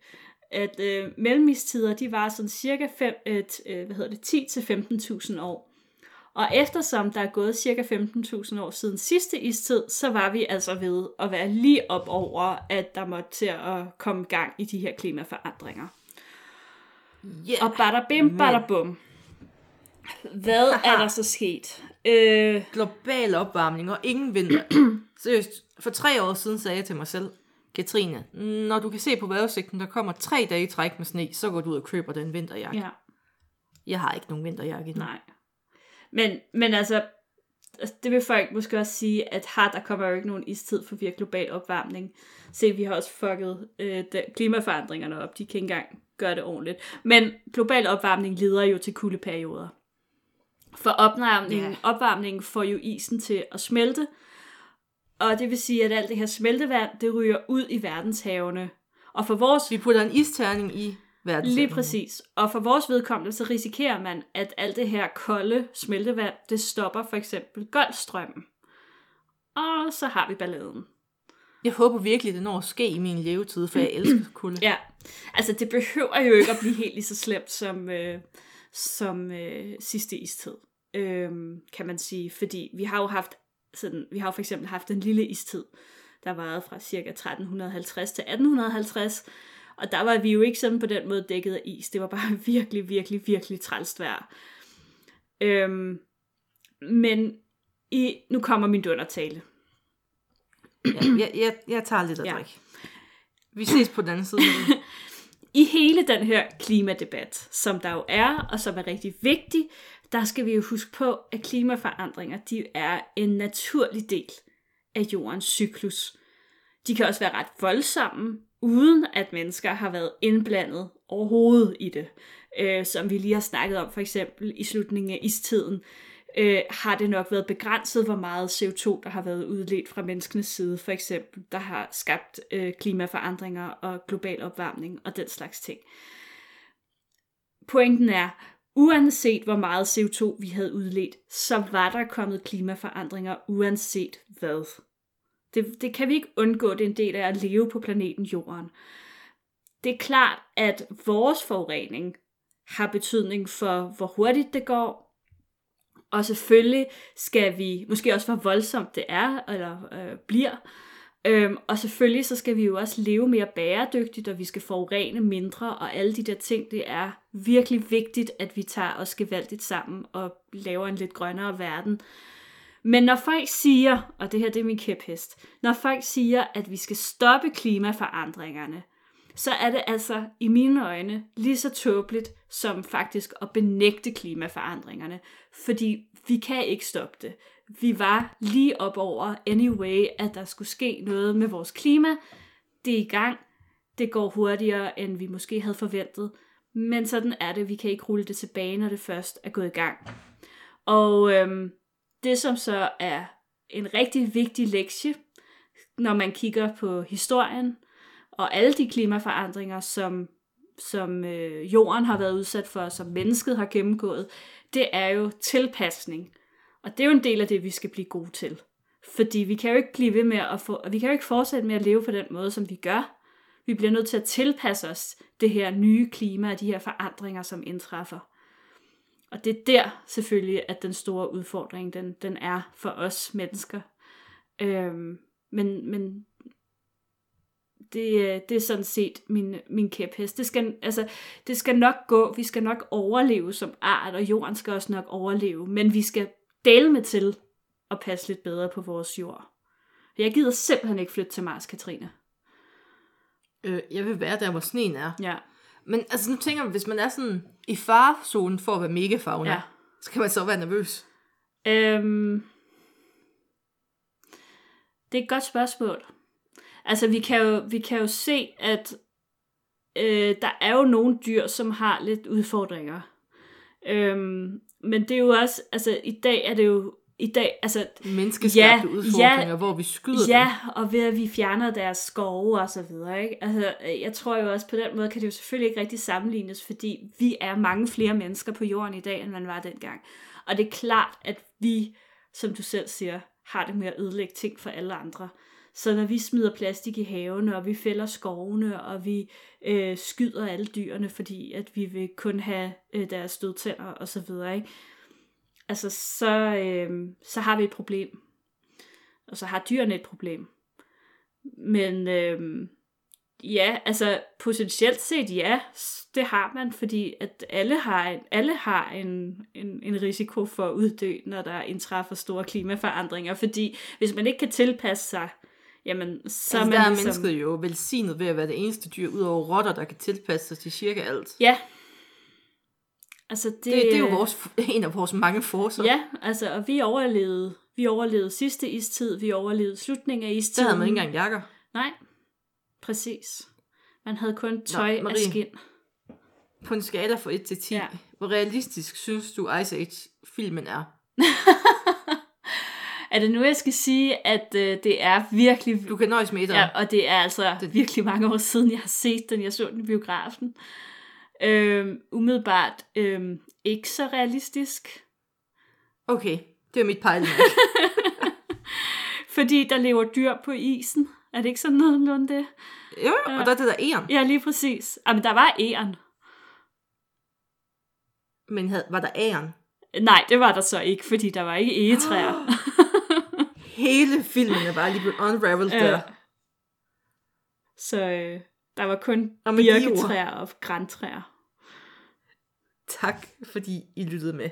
at øh, mellemistider, de var sådan cirka fem, øh, t- øh, hvad hedder det, 10-15.000 år. Og eftersom der er gået cirka 15.000 år siden sidste istid, så var vi altså ved at være lige op over, at der måtte til at komme gang i de her klimaforandringer. Yeah. Og bada bim, bada bum. Hvad er der så sket? Øh, global opvarmning og ingen vinter. Seriøst, for tre år siden sagde jeg til mig selv, Katrine, når du kan se på vejrudsigten, der kommer tre dage i træk med sne, så går du ud og køber den vinterjakke. Ja. Jeg har ikke nogen vinterjakke endnu. nej. Men, men altså, altså, det vil folk måske også sige, at har der kommer jo ikke nogen istid for virkelig global opvarmning. Se, vi har også fucket øh, de, klimaforandringerne op. De kan ikke engang gøre det ordentligt. Men global opvarmning leder jo til kuldeperioder. For opvarmningen, Ja. opvarmningen får jo isen til at smelte, og det vil sige, at alt det her smeltevand, det ryger ud i verdenshavene. Og for vores Vi putter en isterning i verden. Lige præcis. Og for vores vedkommende, så risikerer man, at alt det her kolde smeltevand, det stopper for eksempel Golfstrømmen. Og så har vi balladen. Jeg håber virkelig, det når at ske i min levetid, for jeg elsker kulde. Ja, altså det behøver jo ikke at blive helt lige så slemt som, øh, som øh, sidste istid, øh, kan man sige. Fordi vi har jo haft sådan, vi har jo for eksempel haft en lille istid, der varede fra cirka 1350 til 1850, og der var vi jo ikke sådan på den måde dækket af is. Det var bare virkelig, virkelig, virkelig trælst vejr. Øhm, men i, nu kommer min dundertale. Ja, jeg, jeg, jeg tager lidt at Ja. drikke. Vi ses på den anden side. I hele den her klimadebat, som der jo er, og som er rigtig vigtig, der skal vi jo huske på, at klimaforandringer, de er en naturlig del af jordens cyklus. De kan også være ret voldsomme, uden at mennesker har været indblandet overhovedet i det. Øh, som vi lige har snakket om, for eksempel i slutningen af istiden, øh, har det nok været begrænset, hvor meget CO2, der har været udledt fra menneskenes side, for eksempel, der har skabt øh, klimaforandringer og global opvarmning og den slags ting. Pointen er, uanset hvor meget CO2 vi havde udledt, så var der kommet klimaforandringer uanset hvad. Det, det kan vi ikke undgå, det er en del af at leve på planeten Jorden. Det er klart, at vores forurening har betydning for, hvor hurtigt det går, og selvfølgelig skal vi, måske også hvor voldsomt det er, eller øh, bliver, øhm, og selvfølgelig så skal vi jo også leve mere bæredygtigt, og vi skal forurene mindre, og alle de der ting, det er virkelig vigtigt, at vi tager os gevaldigt sammen og laver en lidt grønnere verden. Men når folk siger, og det her det er min kæphest, når folk siger, at vi skal stoppe klimaforandringerne, så er det altså i mine øjne lige så tåbeligt som faktisk at benægte klimaforandringerne. Fordi vi kan ikke stoppe det. Vi var lige op over anyway, at der skulle ske noget med vores klima. Det er i gang. Det går hurtigere, end vi måske havde forventet. Men sådan er det. Vi kan ikke rulle det tilbage, når det først er gået i gang. Og øhm, det, som så er en rigtig vigtig lektie, når man kigger på historien, og alle de klimaforandringer, som, som øh, jorden har været udsat for, som mennesket har gennemgået, det er jo tilpasning. Og det er jo en del af det, vi skal blive gode til. Fordi vi kan jo ikke blive ved med at få, vi kan jo ikke fortsætte med at leve på den måde, som vi gør. Vi bliver nødt til at tilpasse os det her nye klima og de her forandringer, som indtræffer. og det er der selvfølgelig, at den store udfordring, den, den er for os mennesker. Øhm, men, men det, det er sådan set min, min kæphest. Det skal, altså, det skal nok gå, vi skal nok overleve som art, og jorden skal også nok overleve, men vi skal dele med til at passe lidt bedre på vores jord. Jeg gider simpelthen ikke flytte til Mars, Katrine. Øh, jeg vil være der, hvor sneen er. Ja. Men altså, nu tænker man, hvis man er sådan i farezonen for at være megafauna, Ja. ja. så kan man så være nervøs. Øhm, det er et godt spørgsmål. Altså, vi kan jo, vi kan jo se, at øh, der er jo nogle dyr, som har lidt udfordringer. Øhm, men det er jo også, altså i dag er det jo, i dag, altså Menneskeskabte Ja, udfordringer, ja, hvor vi skyder Ja, og ved at vi fjerner deres skove og så videre, ikke? Altså, øh, jeg tror jo også på den måde, kan det jo selvfølgelig ikke rigtig sammenlignes, fordi vi er mange flere mennesker på jorden i dag, end man var dengang. Og det er klart, at vi, som du selv siger, har det med at ødelægge ting for alle andre. Så når vi smider plastik i havene, og vi fælder skovene, og vi øh, skyder alle dyrene, fordi at vi vil kun have øh, deres stødtænder og så videre, ikke? Altså, så, øh, så har vi et problem. Og så har dyrene et problem. Men øh, ja, altså potentielt set ja, det har man, fordi at alle har, en, alle har en, en, en risiko for at uddø, når der indtræffer store klimaforandringer, fordi hvis man ikke kan tilpasse sig, jamen så altså, er der man er ligesom... mennesket jo velsignet ved at være det eneste dyr, udover rotter, der kan tilpasse sig til cirka alt. Ja. Altså det, Det, det er jo vores, en af vores mange forser. Ja, altså, og vi overlevede, vi overlevede sidste istid, vi overlevede slutningen af Der istiden. havde man ikke engang jakker. Nej, præcis. Man havde kun tøj af Marie. skin. På en skala fra 1 til 10, Ja. ja. hvor realistisk synes du Ice Age-filmen er? Er det nu, jeg skal sige, at øh, det er virkelig... Du kan nøjes med Ja, og det er altså Det- virkelig mange år siden, jeg har set den. Jeg så den i biografen. Øhm, umiddelbart øhm, ikke så realistisk. Okay, det er mit pejling. Fordi der lever dyr på isen. Er det ikke sådan nogenlunde det? jo, jo, og der er det der æren. Ja, lige præcis. Jamen, der var æren. Men havde, var der æren? Nej, det var der så ikke, fordi der var ikke egetræer. Hele filmen er bare lige blevet unraveled Ja. der. Så øh, der var kun Og birketræer og græntræer. Tak, fordi I lyttede med.